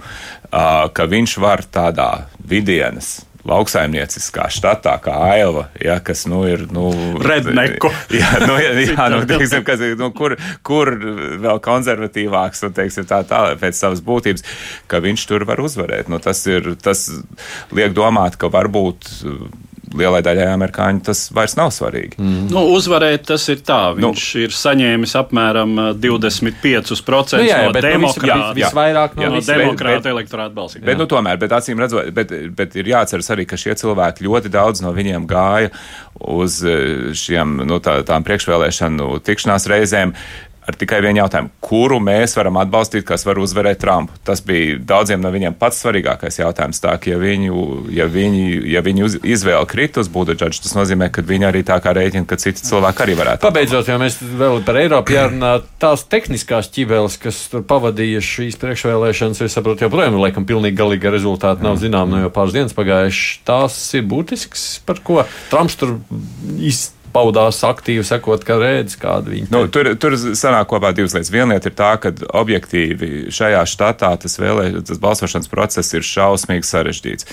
ka viņš var tādā vidienas lauksaimnieciskā štatā, kā Ailva, ja, kas nu, ir. Nu, Redneku. Jā, nu, jā, jā nu, teiksim, kas, nu, kur, kur vēl konservatīvāks un teiksim, tā tālāk pēc savas būtības, ka viņš tur var uzvarēt. Nu, tas, ir, tas liek domāt, ka varbūt lielai daļai amerikāņu tas vairs nav svarīgi. Mm. Nu, uzvarēt tas ir tā. Viņš nu, ir saņēmis apmēram 25% nu, jā, jā, no demokrāta, vis, visvairāk no, jā, no demokrāta elektorāta balsīm. Bet, nu, tomēr, bet acīm redzot, bet, bet ir jāatceras arī, ka šie cilvēki ļoti daudz no viņiem gāja uz šiem, nu, tā, tām priekšvēlēšanu tikšanās reizēm ar tikai vienu jautājumu, kuru mēs varam atbalstīt, kas var uzvarēt Trumpu. Tas bija daudziem no viņiem pats svarīgākais jautājums. Tā, ja viņu, ja viņi, ja viņu izvēle krit uz Budaģaģu, tas nozīmē, ka viņi arī tā kā rēķina, ka citi cilvēki arī varētu. Pabeidzot, jo mēs vēl par Eiropu jārunā, tās tehniskās ķibeles, kas tur pavadīja šīs priekšvēlēšanas, es saprotu, joprojām ir laikam pilnīgi galīga rezultāta nav zinām, no jau pāris dienas pagājuši. Tās ir būtisks, par ko Trumps tur izsaka paudās aktīvi, sekot, ka redz, kāda viņa nu, tur, tur sanāk kopā divas lietas. Viena lieta ir tā, ka objektīvi šajā štatā tas, vēlē, tas balsošanas process ir šausmīgi sarežģīts.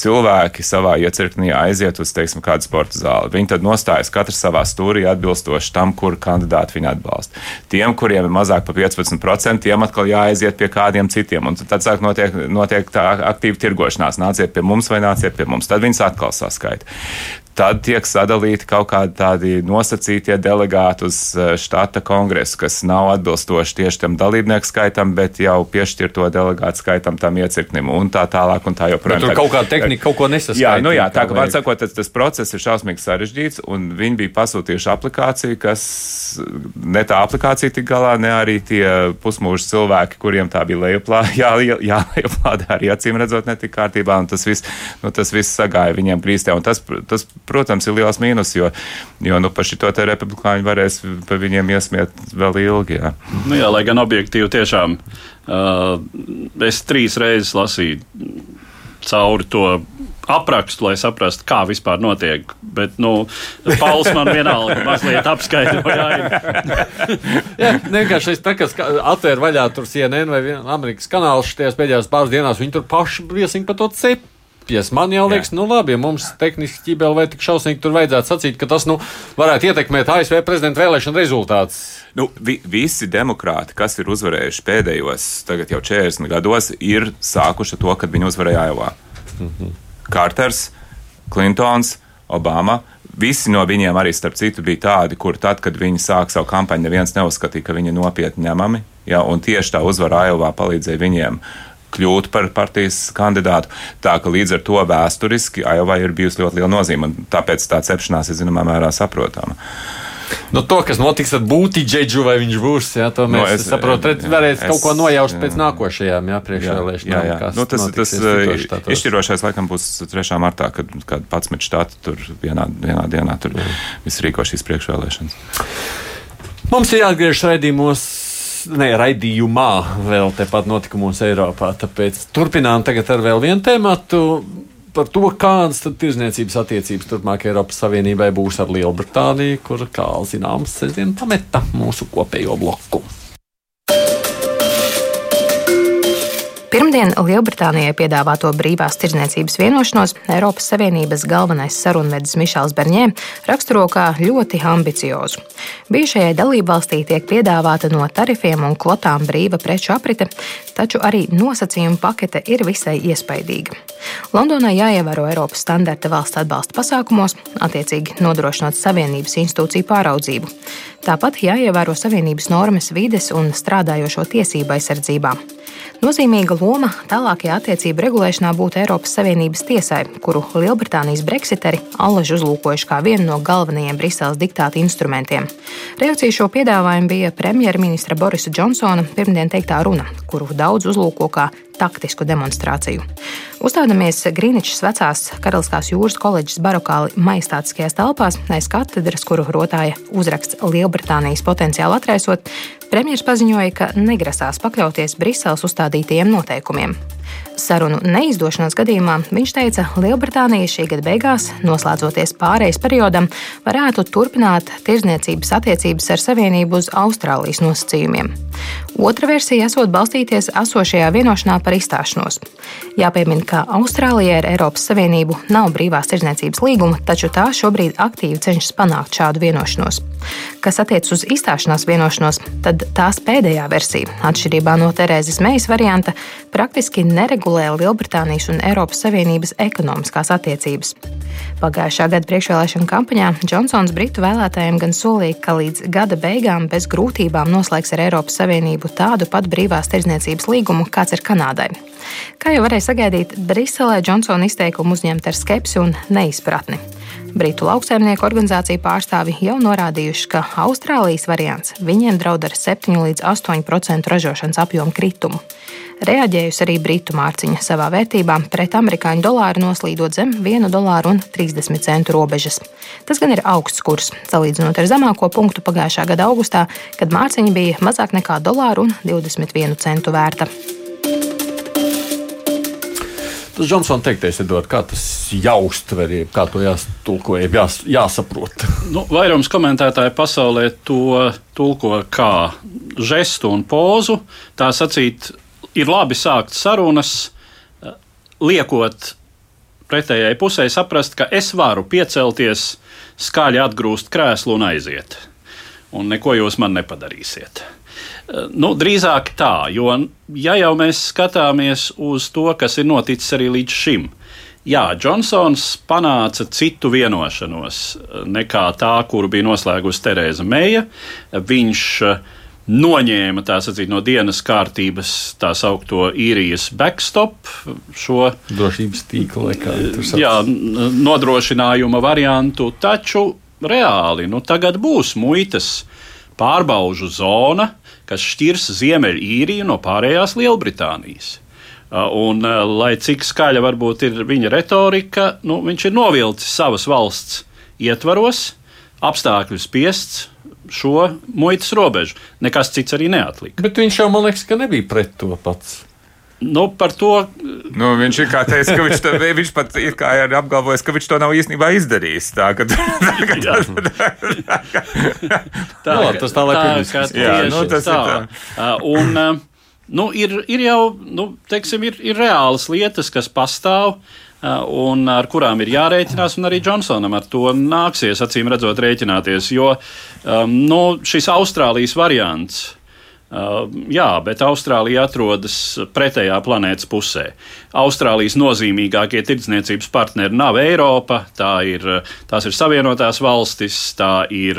Cilvēki savā iecirknī aiziet uz, teiksim, kādu sporta zāli. Viņi tad nostājas katrs savā stūrī atbilstoši tam, kur kandidātu viņi atbalsta. Tiem, kuriem ir mazāk par 15%, tiem atkal jāaiziet pie kādiem citiem. Un tad sāk notiek, notiek tā aktīva tirgošanās. Nāciet pie mums vai nāciet pie mums. Tad viņus atkal saskaita tad tiek sadalīti kaut kādi tādi nosacītie delegāti uz eh, štata kongresu, kas nav atbilstoši tieši tam dalībnieku skaitam, bet jau piešķirto delegātu skaitam tam iecirknim un tā tālāk un tā joprojām. Tur kaut kā tehnika kaut ko nesaskaita. Jā, nu jā, tā kā var sakot, tas, tas process ir šausmīgi sarežģīts un viņi bija pasūtījuši aplikāciju, kas ne tā aplikācija tik galā, ne arī tie pusmūža cilvēki, kuriem tā bija lejuplā, jā, jā, lejuplādā arī acīm redzot netika kārtībā un tas viss, nu, tas viss sagāja viņiem grīstē un tas, tas protams, ir liels mīnus, jo, jo nu, par šito te republikāņu varēs par viņiem iesmiet vēl ilgi. Jā, nu, jā lai gan objektīvi tiešām uh, es trīs reizes lasīju cauri to aprakstu, lai saprastu, kā vispār notiek. Bet, nu, Pauls man vienalga mazliet apskaidroja. Jā, vienkārši es tā kā atvēru vaļā tur CNN vai Amerikas kanālus šajās pēdējās pāris dienās, viņi tur paši viesīgi par to cep pies. Man jau liekas, nu labi, ja mums tehniski ķībeli vai tik šausmīgi tur vajadzētu sacīt, ka tas nu, varētu ietekmēt ASV prezidenta vēlēšanu rezultātus. Nu, vi, visi demokrāti, kas ir uzvarējuši pēdējos, tagad jau 40 gados, ir sākuši to, kad viņi uzvarēja Aivā. Mm -hmm. Kārters, Klintons, Obama. Visi no viņiem arī, starp citu, bija tādi, kur tad, kad viņi sāka savu kampaņu, neviens neuzskatīja, ka viņi ir nopietni ņemami. Ja, un tieši tā uzvara Aivā palīdzēja viņiem uh, kļūt par partijas kandidātu. Tā ka līdz ar to vēsturiski Ajovai ir bijusi ļoti liela nozīme, un tāpēc tā cepšanās ir zināmā mērā saprotama. Nu, to, kas notiks ar būtību, vai viņš būs, jā, to mēs no, es, saprotam. Varēs kaut ko nojaust jā, pēc nākošajām priekšvēlēšanām. Nu, tas tas izšķirošais laikam būs 3. martā, kad, kad 11 štāti tur vienā, vienā dienā tur viss rīko šīs priekšvēlēšanas. Mums ir jāatgriežas raidījumos ne, raidījumā vēl tepat notikumos Eiropā. Tāpēc turpinām tagad ar vēl vienu tēmatu. Par to, kādas tirzniecības attiecības turpmāk Eiropas Savienībai būs ar Lielbritāniju, kur, kā zināms, sestdien pameta mūsu kopējo bloku. Pirmdien Lielbritānijai piedāvāto brīvās tirdzniecības vienošanos Eiropas Savienības galvenais sarunvedis Mišels Berņē raksturo kā ļoti ambiciozu. Bijušajai dalībvalstī tiek piedāvāta no tarifiem un kvotām brīva preču aprite, taču arī nosacījumu pakete ir visai iespaidīga. Londonai jāievēro Eiropas standarta valsts atbalsta pasākumos, attiecīgi nodrošinot Savienības institūciju pāraudzību. Tāpat jāievēro Savienības normas vides un strādājošo tiesību aizsardzībā. Nozīmīga loma tālākajā attiecību regulēšanā būtu Eiropas Savienības tiesai, kuru Lielbritānijas breksiteri allaži uzlūkojuši kā vienu no galvenajiem Briseles diktāta instrumentiem. Reakcija šo piedāvājumu bija premjerministra Borisa Džonsona pirmdien teiktā runa, kuru daudz uzlūko kā taktisku demonstrāciju. Uzstādamies Grīničas vecās Karaliskās jūras koledžas barokāli majestātiskajās telpās aiz katedras, kuru rotāja uzraksts Lielbritānijas potenciāli atraisot, premjerministrs paziņoja, ka negrasās pakļauties Briseles uzstādītajiem noteikumiem. Sarunu neizdošanās gadījumā viņš teica, ka Lielbritānija šī gada beigās, noslēdzoties pārejas periodam, varētu turpināt tirzniecības attiecības ar Savienību uz Austrālijas nosacījumiem. Otra versija esot balstīties esošajā vienošanā par izstāšanos. Jāpiemina, ka Austrālijai ar Eiropas Savienību nav brīvās tirzniecības līguma, taču tā šobrīd aktīvi cenšas panākt šādu vienošanos. Kas attiecas uz izstāšanās vienošanos, tad tās pēdējā versija, atšķirībā no Terēzes Meijas varianta, praktiski neregulē Lielbritānijas un Eiropas Savienības ekonomiskās attiecības. Pagājušā gada priekšvēlēšana kampaņā Džonsons Britu vēlētājiem gan solīja, ka līdz gada beigām bez grūtībām noslēgs ar Eiropas Savienību tādu pat brīvās tirdzniecības līgumu, kāds ir Kanādai. Kā jau varēja sagaidīt, Briselē Džonsona izteikumu uzņemt ar skepsi un neizpratni. Britu lauksaimnieku organizāciju pārstāvi jau norādījuši, ka Austrālijas variants viņiem draud ar 7 līdz 8% ražošanas apjomu kritumu. Reaģējusi arī Britu mārciņa savā vērtībā pret amerikāņu dolāru noslīdot zem 1 dolāru un 30 centu robežas. Tas gan ir augsts kurs, salīdzinot ar zemāko punktu pagājušā gada augustā, kad mārciņa bija mazāk nekā dolāru un 21 centu vērta. Tas Džonsons teiktais ir dot, kā tas jāuztver, kā to jāstulko, jās, jāsaprot. Nu, vairums komentētāju pasaulē to tulko kā žestu un pozu. Tā sacīt, ir labi sākt sarunas, liekot pretējai pusē saprast, ka es varu piecelties, skaļi atgrūst krēslu un aiziet. Un neko jūs man nepadarīsiet. Nu, drīzāk tā, jo ja jau mēs skatāmies uz to, kas ir noticis arī līdz šim, jā, Džonsons panāca citu vienošanos nekā tā, kuru bija noslēgusi Terēza Meija. Viņš eh, noņēma sacīt, no dienas kārtības tā saucamo īrijas backstop, šo drošības tīklu, kā jā, nodrošinājuma variantu, taču reāli nu, tagad būs muitas pārbaužu zona kas šķirs Ziemeļīriju no pārējās Lielbritānijas. Un, lai cik skaļa varbūt ir viņa retorika, nu, viņš ir novilcis savas valsts ietvaros, apstākļu spiests šo muitas robežu. Nekas cits arī neatlika. Bet viņš jau man liekas, ka nebija pret to pats. Nu, par to. Nu, viņš ir kā teicis, ka viņš, to, viņš pat ir kā apgalvojis, ka viņš to nav īstenībā izdarījis. Tā, tā, no, tas tā, lai pirms. Jā, nu, tas tā. ir tā. Un, nu, ir, ir jau, nu, teiksim, ir, ir reālas lietas, kas pastāv. Un ar kurām ir jārēķinās, un arī Džonsonam ar to nāksies, acīm redzot, rēķināties. Jo um, nu, šis Austrālijas variants, Uh, jā, bet Austrālija atrodas pretējā planētas pusē. Austrālijas nozīmīgākie tirdzniecības partneri nav Eiropa, tā ir, tās ir Savienotās valstis, tā ir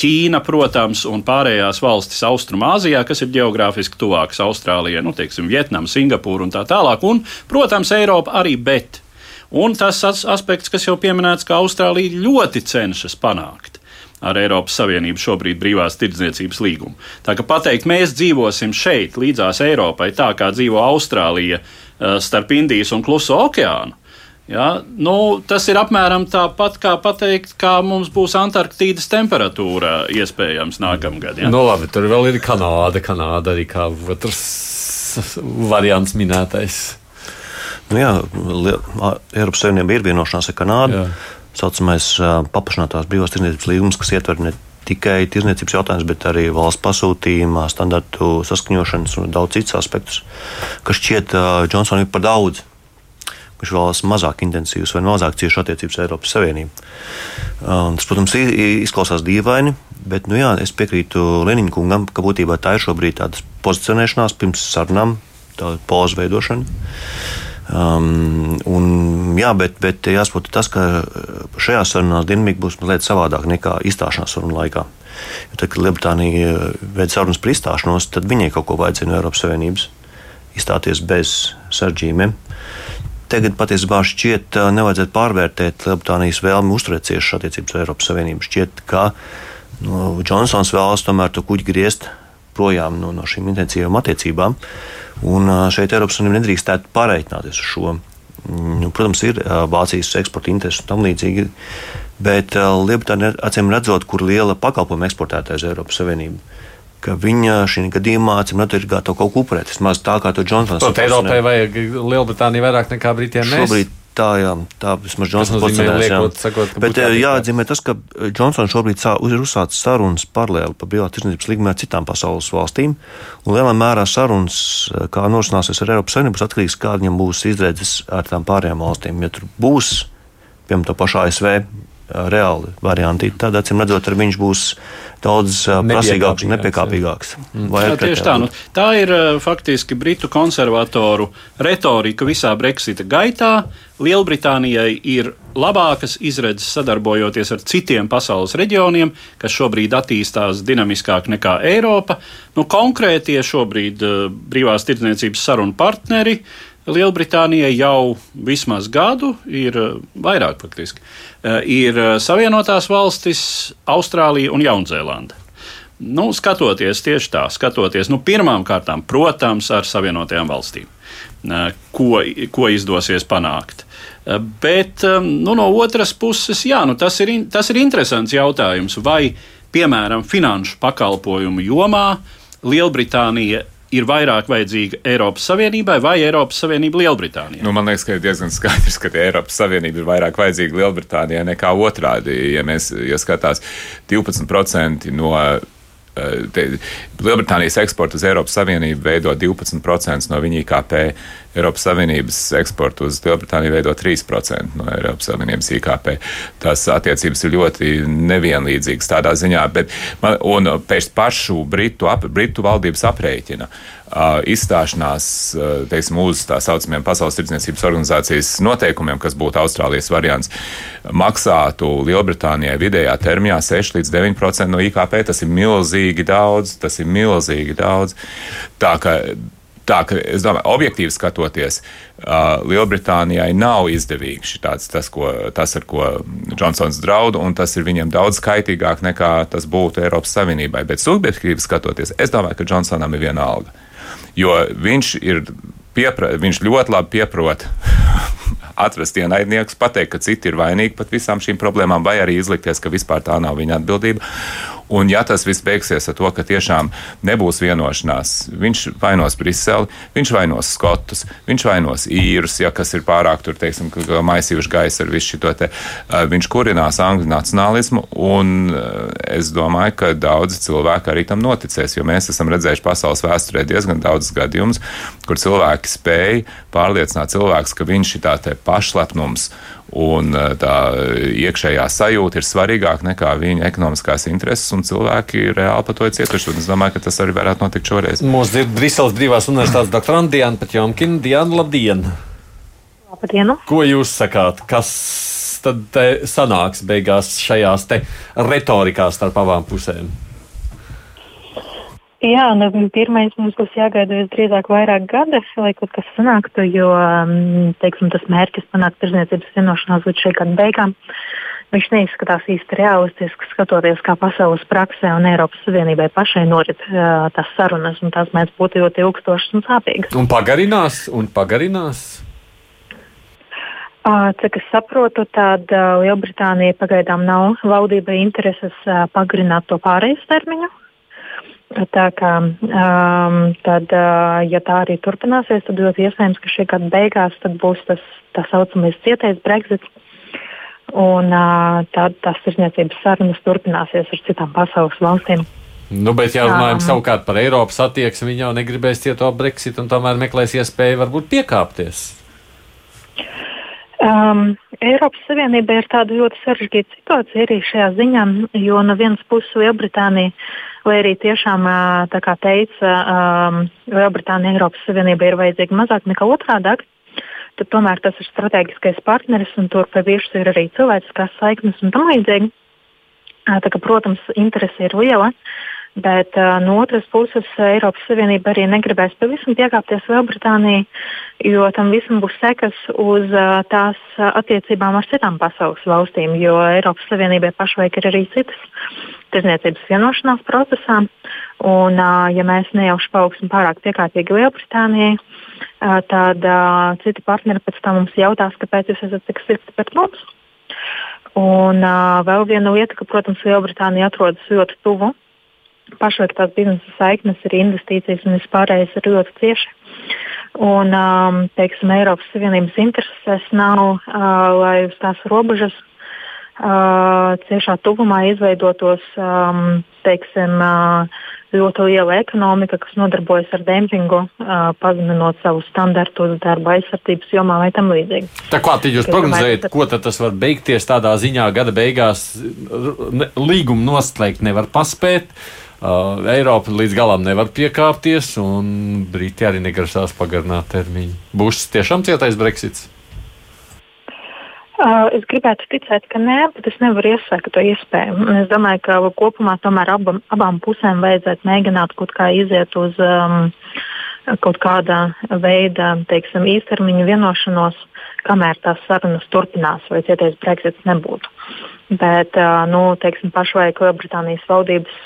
Ķīna, protams, un pārējās valstis Austrumāzijā, kas ir geogrāfiski tuvākas Austrālijai, nu, teiksim, Vietnama, Singapūra un tā tālāk, un, protams, Eiropa arī, bet. Un tas aspekts, kas jau pieminēts, ka Austrālija ļoti cenšas panākt ar Eiropas Savienību šobrīd brīvās tirdzniecības līgumu. Tā kā pateikt, mēs dzīvosim šeit, līdzās Eiropai, tā kā dzīvo Austrālija eh, starp Indijas un Kluso okeānu. Ja, nu, tas ir apmēram tāpat kā pateikt, kā mums būs Antarktīdas temperatūra iespējams nākamgad. Ja? Nu, labi, tur vēl ir Kanāda. Kanāda arī kā otrs variants minētais. Nu jā, Eiropas Savienība ir vienošanās ar Kanādu. Jā saucamais paplašinātās brīvās tirdzniecības līgums, kas ietver ne tikai tirdzniecības jautājumus, bet arī valsts pasūtījuma, standartu saskaņošanas un daudz citus aspektus, kas šķiet Džonsonam ir par daudz. Viņš vēlas mazāk intensīvas vai mazāk cieši attiecības ar Eiropas Savienību. Tas, protams, izklausās dīvaini, bet nu, jā, es piekrītu Leniņa kungam, ka būtībā tā ir šobrīd tāda pozicionēšanās pirms sarunām, tāda poza veidošana. Um, un, jā, bet, bet jāsaprot tas, ka šajā sarunā dinamika būs mazliet savādāka nekā izstāšanās sarunu laikā. Jo tad, kad Lielbritānija veids sarunas par izstāšanos, tad viņai kaut ko vajadzēja no Eiropas Savienības izstāties bez saržģījumiem. Tagad patiesībā šķiet, nevajadzētu pārvērtēt Lielbritānijas vēlmi uzturēt ciešas attiecības ar Eiropas Savienību. Šķiet, ka nu, Džonsons vēlas tomēr to kuģi griezt projām no, no šīm intensīvām attiecībām. Un šeit Eiropas Savienība nedrīkstētu pareiķināties uz šo. Nu, protams, ir Vācijas eksporta intereses un tam līdzīgi, bet Lielbritānija acīm redzot, kur liela pakalpojuma eksportētāja uz Eiropas Savienību ka viņa šī gadījumā ir gatava kaut ko upurēt. Vismaz tā kā to Džonsons. Protams, Eiropai vajag Lielbritāniju vairāk nekā Britiem. Šobrīd tā, jā, tā vismaz Džonsons pozicionēs. Bet eh, jāatzīmē tas, ka Džonsons šobrīd sā, ir uzsācis sarunas paralēli par tirdzniecības līgumu ar citām pasaules valstīm. Un lielā mērā sarunas, eh, kā norisināsies ar Eiropas Savienību, atkarīgs no kā viņam būs izredzes ar tām pārējām valstīm. Ja tur būs, piemēram, to pašu ASV reāli varianti. Tad, acīm redzot, ar viņš būs daudz prasīgāks un nepiekāpīgāks. Mm. Jā, tieši tā. Nu, tā ir faktiski Britu konservatoru retorika visā Brexita gaitā. Lielbritānijai ir labākas izredzes sadarbojoties ar citiem pasaules reģioniem, kas šobrīd attīstās dinamiskāk nekā Eiropa. Nu, konkrētie šobrīd brīvās tirdzniecības sarunu partneri Lielbritānijai jau vismaz gadu ir vairāk faktiski Eh, ir eh, Savienotās valstis, Austrālija un Jaunzēlanda. Nu, skatoties tieši tā, skatoties nu, pirmām kārtām, protams, ar Savienotajām valstīm, eh, ko, ko izdosies panākt. Bet nu, no otras puses, jā, nu, tas, ir, tas ir interesants jautājums, vai piemēram finanšu pakalpojumu jomā Lielbritānija ir vairāk vajadzīga Eiropas Savienībai vai Eiropas Savienība Lielbritānijai? Nu, man liekas, ka ir diezgan skaidrs, ka Eiropas Savienība ir vairāk vajadzīga Lielbritānijai nekā otrādi. Ja mēs ja skatās 12% no Lielbritānijas eksporta uz Eiropas Savienību veido 12% no viņa IKP. Eiropas Savienības eksportu uz Lielbritāniju veido 3% no Eiropas Savienības IKP. Tās attiecības ir ļoti nevienlīdzīgas tādā ziņā, bet man, un pēc pašu Britu, ap, Britu valdības aprēķina uh, izstāšanās teiksim, uz tā saucamajiem Pasaules tirdzniecības organizācijas noteikumiem, kas būtu Austrālijas variants, maksātu Lielbritānijai vidējā termiņā 6 līdz 9% no IKP. Tas ir milzīgi daudz, tas ir milzīgi daudz. Tā ka Tā ka es domāju, objektīvi skatoties, uh, Lielbritānijai nav izdevīgi tāds, tas, ko, tas, ar ko Džonsons draud, un tas ir viņiem daudz kaitīgāk nekā tas būtu Eiropas Savienībai. Bet subjektīvi skatoties, es domāju, ka Džonsonam ir viena alga. Jo viņš ir piepra, viņš ļoti labi pieprot atrast ienaidniekus, pateikt, ka citi ir vainīgi par visām šīm problēmām, vai arī izlikties, ka vispār tā nav viņa atbildība. Un, ja tas viss beigsies ar to, ka tiešām nebūs vienošanās, viņš vainos Briseli, viņš vainos Skotus, viņš vainos īrus, ja kas ir pārāk tur, teiksim, maisījuši gaisu ar visu šo te, viņš kurinās angļu nacionālismu, un es domāju, ka daudzi cilvēki arī tam noticēs, jo mēs esam redzējuši pasaules vēsturē diezgan daudz gadījumus, kur cilvēki spēja pārliecināt cilvēkus, ka viņš ir tā pašlepnums Un eh, tā iekšējā sajūta ir svarīgāka nekā viņa ekonomiskās intereses, un cilvēki reāli par to ir cietuši. Es domāju, ka tas arī varētu notikt šoreiz. Mūsu dzird Briseles brīvās universitātes doktorante Diana Patjomkina. Diana, labdien! Labdien! Ko jūs sakāt? Kas tad sanāks beigās šajās retorikās starp abām pusēm? Jā, nu, pirmais mums būs jāgaida visdrīzāk vairāk gada, lai kaut kas sanāktu, jo mm, teiksim, tas mērķis panākt tirzniecības vienošanās līdz šī gada beigām. Viņš neizskatās īsti realistiski, skatoties, kā pasaules praksē un Eiropas Savienībai pašai norit uh, tās sarunas, un tās mēdz būt ļoti ilgstošas un sāpīgas. Un pagarinās, un pagarinās. Cik es saprotu, tad Lielbritānija pagaidām nav valdībai intereses pagarināt to pārējais termiņu. Tā kā, um, tad, uh, ja tā arī turpināsies, tad ļoti iespējams, ka šī gada beigās būs tas tā saucamais cietais Brexit. Un uh, tad tās tirsniecības sarunas turpināsies ar citām pasaules valstīm. Nu, bet, ja runājam um, savukārt par Eiropas attieksmi, viņi jau negribēs cieto Brexit un tomēr meklēs iespēju varbūt piekāpties. Um, Eiropas Savienība ir tāda ļoti sarežģīta situācija arī šajā ziņā, jo no vienas puses Lielbritānija vai arī tiešām, tā kā teica, Lielbritānija Eiropas Savienība ir vajadzīga mazāk nekā otrādāk. Tad tomēr tas ir strateģiskais partneris un tur pie virsmas ir arī cilvēciskās saiknes un tam līdzīgi. Tā kā, protams, interese ir liela. Bet uh, no otras puses, Eiropas Savienība arī negribēs pavisam piekāpties Lielbritānijai, jo tam visam būs sekas uz uh, tās attiecībām ar citām pasaules valstīm, jo Eiropas Savienībai pašlaik ir arī citas tirdzniecības vienošanās procesā. Un, ja mēs nejauši paaugsim pārāk piekāpīgi Lielbritānijai, tad citi partneri pēc tam mums jautās, kāpēc jūs esat tik strikti pret mums. Un vēl viena lieta, ka, protams, Lielbritānija atrodas ļoti tuvu. Pašlaik tās biznesa saiknes ir investīcijas un vispārējais ir ļoti cieši. Un, um, teiksim, Eiropas Savienības interesēs nav, uh, lai uz tās robežas uh, ciešā tuvumā izveidotos um, teiksim, uh, ļoti liela ekonomika, kas nodarbojas ar dempingu, pazeminot savus standartus darba aizsardzības jomā vai tam līdzīgi. Tā kā jūs prognozējat, ko tas var beigties tādā ziņā, gada beigās līgumu noslēgt nevar paspēt. Uh, Eiropa līdz galam nevar piekāpties, un Briti arī negrasās pagarināt termiņu. Būs tiešām cietais Brexits. Uh, es gribētu ticēt, ka nē, bet es nevaru iesvērt to iespēju. Es domāju, ka kopumā tomēr abam, abām pusēm vajadzētu mēģināt kaut kā iziet uz um, kaut kāda veida teiksim, īstermiņa vienošanos, kamēr tās sarunas turpinās, vai cietais Brexits nebūtu. Bet nu, teiksim, pašlaik Lielbritānijas valdības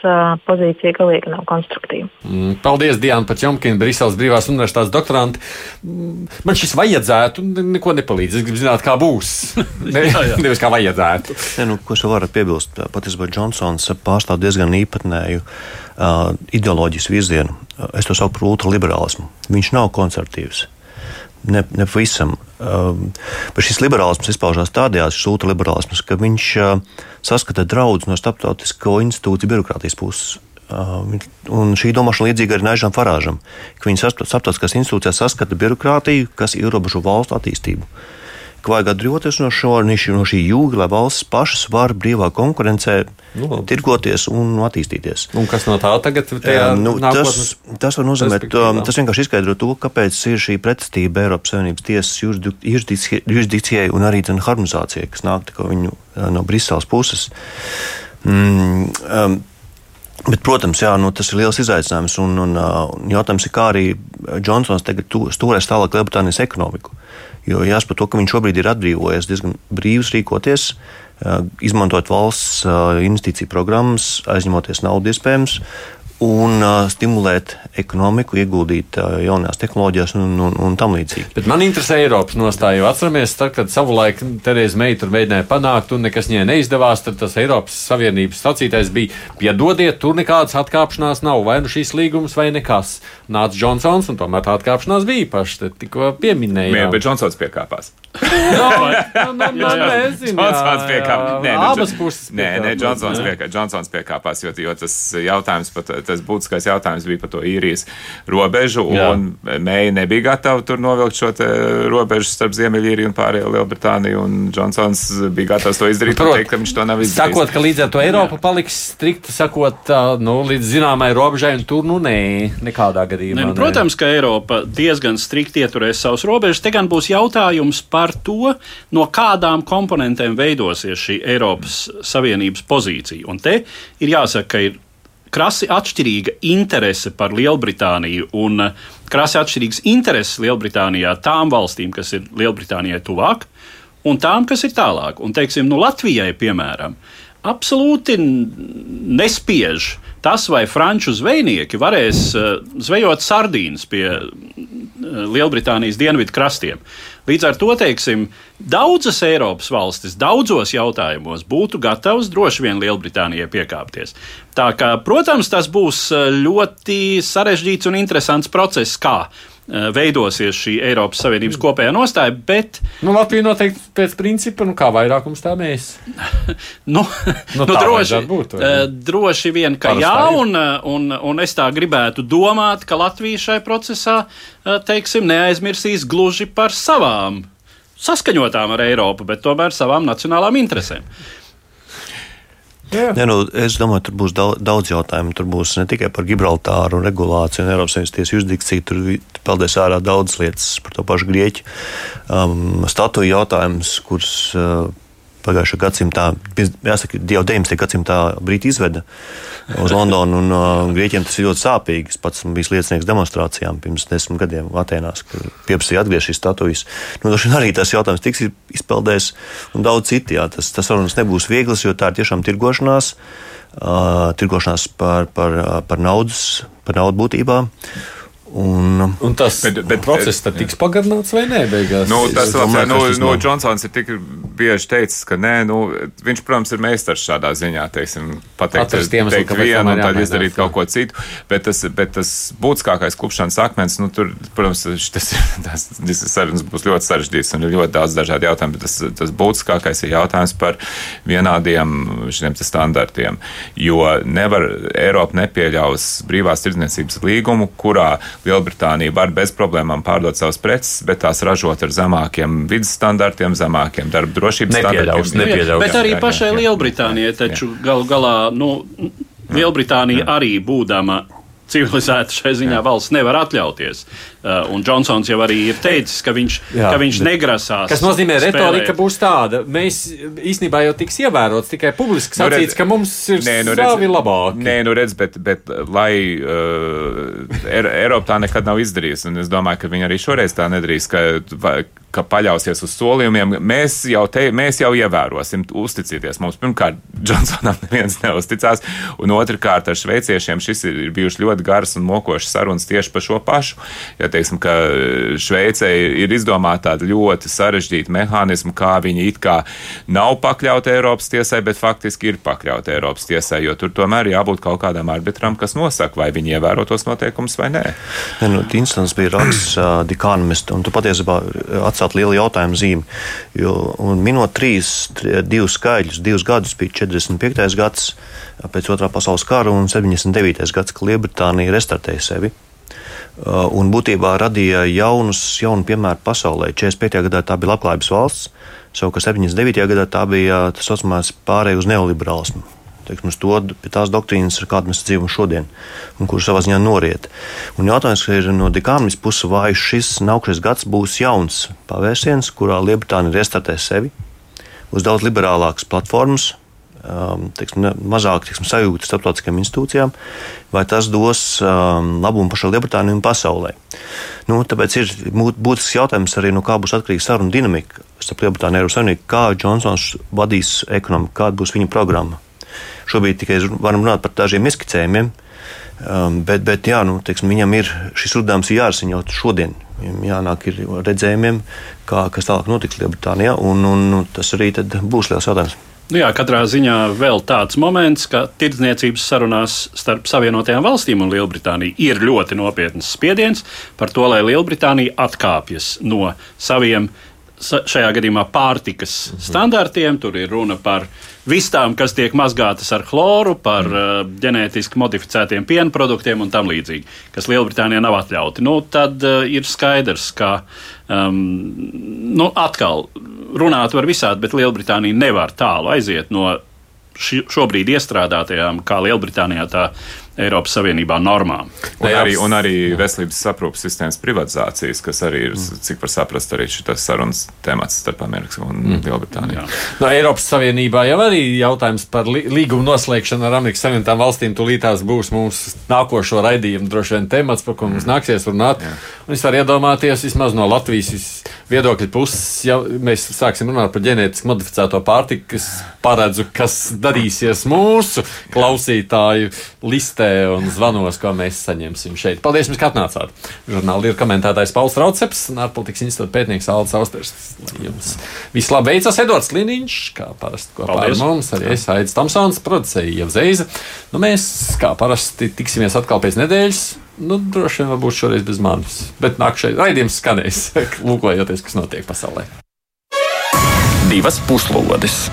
pozīcija galīgi nav konstruktīva. Mm, paldies, Diana Pačomkina, Briseles Brīvās Universitātes doktoranti. Mm, man šis vajadzētu, neko nepalīdz. Es gribu zināt, kā būs. ne, jā, jā. Nevis kā vajadzētu. Ne, nu, ko es varu piebilst? Patiesībā Džonsons pārstāv diezgan īpatnēju uh, ideoloģisku virzienu. Es to saucu par ultraliberālismu. Viņš nav konservatīvs ne, ne pavisam. Um, bet šis liberālisms izpaužās tādējādi, šis ultraliberālisms, ka viņš uh, saskata draudus no starptautisko institūciju birokrātijas puses. Uh, un šī domāšana līdzīga arī Naižam Farāžam, ka viņi starptautiskās institūcijās saskata birokrātiju, kas ierobežo valstu attīstību. Uh, ka vajag atbrīvoties no, šo, no šī jūga, lai valsts pašas var brīvā konkurencē nu, tirgoties un attīstīties. Un kas no tā tagad ir? Nu, tas, tas var nozīmēt, tas vienkārši izskaidro to, kāpēc ir šī pretestība Eiropas Savienības tiesas jurisdikcijai un arī harmonizācijai, kas nāk viņu no Briseles puses. Mm, um, Bet, protams, jā, nu, tas ir liels izaicinājums. Un, un, un jautājums ir, kā arī Džonsons tagad stūrēs tālāk Lielbritānijas ekonomiku. Jo jāsaprot, to, ka viņš šobrīd ir atbrīvojies diezgan brīvs rīkoties, izmantot valsts investīciju programmas, aizņemoties naudu iespējams un uh, stimulēt ekonomiku, ieguldīt uh, jaunās tehnoloģijās un, un, un tam līdzīgi. Bet man interesē Eiropas nostāja. Jo atceramies, tad, kad savulaik Terēza Meita tur mēģināja panākt, un nekas viņai neizdevās, tad tas Eiropas Savienības sacītais bija: piedodiet, tur nekādas atkāpšanās nav, vai nu šīs līgums, vai nekas. Nāca Džonsons, un tomēr tā atkāpšanās bija paši tikko pieminējām. Jā, bet Džonsons piekāpās. no, no, no, no, nezinu, Džonsons piekāpās. Nē, nu, abas puses. Nē, nē, Džonsons piekāpās, jo, jo tas jautājums pat tas būtiskais jautājums bija par to īrijas robežu, Jā. un Meija nebija gatava tur novilkt šo robežu starp Ziemeļīriju un pārējo Lielbritāniju, un Džonsons bija gatavs to izdarīt, un teikt, ka viņš to nav izdarījis. Sakot, ka līdz ar to Eiropa paliks strikti, sakot, nu, līdz zināmai robežai, un tur, nu, nē, nekādā gadījumā. Ne, nu, protams, ka Eiropa diezgan strikti ieturēs savus robežas. Te gan būs jautājums par to, no kādām komponentēm veidosies šī Eiropas Savienības pozīcija. Un te ir jāsaka, ka ir krasi atšķirīga interese par Lielbritāniju un eh, krasi atšķirīgas intereses Lielbritānijā tām valstīm, kas ir Lielbritānijai tuvāk, un tām, kas ir tālāk. Un, teiksim, nu, Latvijai, piemēram, absolūti nespiež tas, vai franču zvejnieki varēs uh, zvejot sardīnas pie uh, Lielbritānijas dienvidu krastiem. Līdz ar to, teiksim, daudzas Eiropas valstis daudzos jautājumos būtu gatavas droši vien Lielbritānijai piekāpties. Tā kā, protams, tas būs uh, ļoti sarežģīts un interesants process, kā Eh, veidosies šī Eiropas Savienības kopējā nostāja. Bet... Nu, Latvija noteikti pēc principa, nu, kā vairākums tā mēs. nu, nu, nu, droši, būt, uh, droši vien, ka Parastā jā, un, eh, un, un es tā gribētu domāt, ka Latvija šai procesā, teiksim, neaizmirsīs gluži par savām saskaņotām ar Eiropu, bet tomēr savām nacionālām interesēm. Jā, nu, es domāju, tur būs daudz, daudz jautājumu. Tur būs ne tikai par Gibraltāru regulāciju un Eiropas Savienības tiesu jurisdikciju, tur peldēs ārā daudz lietas par to pašu Grieķu um, statuju jautājumus, kurus uh, pagājušā gadsimtā, jāsaka, jau 19. gadsimtā Brīti izveda uz Londonu, un uh, Grieķiem tas ir ļoti sāpīgi. Es pats biju liecinieks demonstrācijām pirms desmit gadiem Atenās, kur pieprasīja atgriezt šīs statujas. Nu, arī tas jautājums tiks izpeldēs, un daudz citi. Jā, tas, tas sarunas nebūs vieglas, jo tā ir tiešām tirgošanās, uh, tirgošanās par, par, par, naudas, par naudu būtībā. Un, un tas bet, bet, process tad tiks pagarināts vai nē? Beigās? Nu, tas domāju, nu, nu, Džonsons ir tik bieži teicis, ka nē, nu, viņš, protams, ir meistars šādā ziņā, teiksim, pateikt, iemeslu, teikt vienu un tad izdarīt kaut ko citu. Bet tas, bet tas būtiskākais klupšanas akmens, nu, tur, protams, tas, tas, tas sarunas būs ļoti sarežģīts un ir ļoti daudz dažādu jautājumu, bet tas, tas būtiskākais ir jautājums par vienādiem šiem standartiem. Jo nevar, Eiropa nepieļaus brīvās tirdzniecības līgumu, kurā Lielbritānija var bez problēmām pārdot savas preces, bet tās ražot ar zemākiem vidas standartiem, zemākiem darba drošības nepieļaus, standartiem. Nepieļaus. Bet arī pašai Lielbritānijai taču galu galā, nu, Lielbritānija arī būdama civilizēta šai ziņā Jā. valsts nevar atļauties. Uh, un Džonsons jau arī ir teicis, ka viņš, Jā, ka viņš negrasās. Tas nozīmē, ka retorika būs tāda. Mēs īstenībā jau tiks ievērots tikai publiski nu, sacīts, redz, ka mums ir nē, nu, savi labāki. Nē, nu redz, bet, bet lai uh, Eiropa tā nekad nav izdarījusi, un es domāju, ka viņi arī šoreiz tā nedarīs, ka, ka paļausies uz solījumiem. Mēs jau, te, mēs jau ievērosim, uzticieties mums. Pirmkārt, Džonsonam neviens neusticās, un otrkārt, ar šveiciešiem šis ir, ir bijuši ļoti garas un mokošas sarunas tieši par šo pašu. Ja teiksim, ka Šveicē ir izdomāta tāda ļoti sarežģīta mehānisma, kā viņi it kā nav pakļauti Eiropas tiesai, bet faktiski ir pakļauti Eiropas tiesai, jo tur tomēr jābūt kaut kādam arbitram, kas nosaka, vai viņi ievēro tos noteikumus vai nē. Ja, nu, Instants bija raksts uh, Economist, un tu patiesībā atcelt lielu jautājumu zīmi. Jo, minot trīs, divus skaidrus, divus gadus bija 45. gads pēc otrā pasaules kara un 79. gads, kad Lielbritānija restartēja sevi. Un būtībā radīja jaunus, jaunu piemēru pasaulē. 45. gadā tā bija labklājības valsts, savukārt 79. gadā tā bija tas saucamais pārējai uz neoliberālismu. Teiksim, to, tās doktrīnas, ar kādu mēs dzīvojam šodien, un kuras savā ziņā noriet. Un jautājums ir no Dikānas puses, vai šis nākamais gads būs jauns pavērsiens, kurā Lielbritānija restartēs sevi uz daudz liberālākas platformas, um, teiksim, mazāk teiksim, sajūta starptautiskajām institūcijām, vai tas dos um, labumu pašai Lielbritānijai un pasaulē. Nu, tāpēc ir būtisks jautājums arī, no kā būs atkarīga saruna dinamika starp Lielbritāniju un Eiropas Savienību, kā Džonsons vadīs ekonomiku, kāda būs viņa programma. Šobrīd tikai varam runāt par dažiem ieskicējumiem, um, bet, bet jā, nu, teiksim, viņam ir šis uzdevums jārisina jau šodien. Viņam jānāk ar redzējumiem, kā, kas tālāk notiks Lielbritānijā, un, un, un tas arī būs liels jautājums. Nu jā, katrā ziņā vēl tāds moments, ka tirdzniecības sarunās starp Savienotajām valstīm un Lielbritāniju ir ļoti nopietns spiediens par to, lai Lielbritānija atkāpjas no saviem šajā gadījumā pārtikas standartiem. Tur ir runa par vistām, kas tiek mazgātas ar chloru, par uh, ģenētiski modificētiem piena produktiem un tam līdzīgi, kas Lielbritānijā nav atļauti. Nu, tad uh, ir skaidrs, ka um, nu, atkal runāt var visādi, bet Lielbritānija nevar tālu aiziet no šobrīd iestrādātajām, kā Lielbritānijā, tā Eiropas Savienībā normām. Un arī, un arī veselības aprūpas sistēmas privatizācijas, kas arī ir, mm. cik var saprast, arī šis sarunas temats starp Ameriku un mm. Lielbritāniju. Jā. No Eiropas Savienībā jau arī jautājums par līgumu noslēgšanu ar Amerikas Savienotām valstīm tūlītās būs mūsu nākošo raidījumu droši vien temats, par ko mums mm. nāksies runāt. Jā. Un es varu iedomāties vismaz no Latvijas viedokļa puses, ja mēs sāksim runāt par ģenētiski modificēto pārtiku, kas paredzu, kas darīsies mūsu klausītāju listē vērtē un zvanos, ko mēs saņemsim šeit. Paldies, ka atnācāt. Žurnāli ir komentētājs Pauls Rauceps un ārpolitikas institūta pētnieks Aldis Austers. Jums viss labi veicas, Edvards Liniņš, kā parasti kopā Paldies. ar mums, arī es Aits Tamsons, producēja jau Zeiza. Nu, mēs, kā parasti, tiksimies atkal pēc nedēļas. Nu, droši vien varbūt šoreiz bez manis. Bet nākamais raidījums skanēs, lūkojoties, kas notiek pasaulē. Divas puslodes!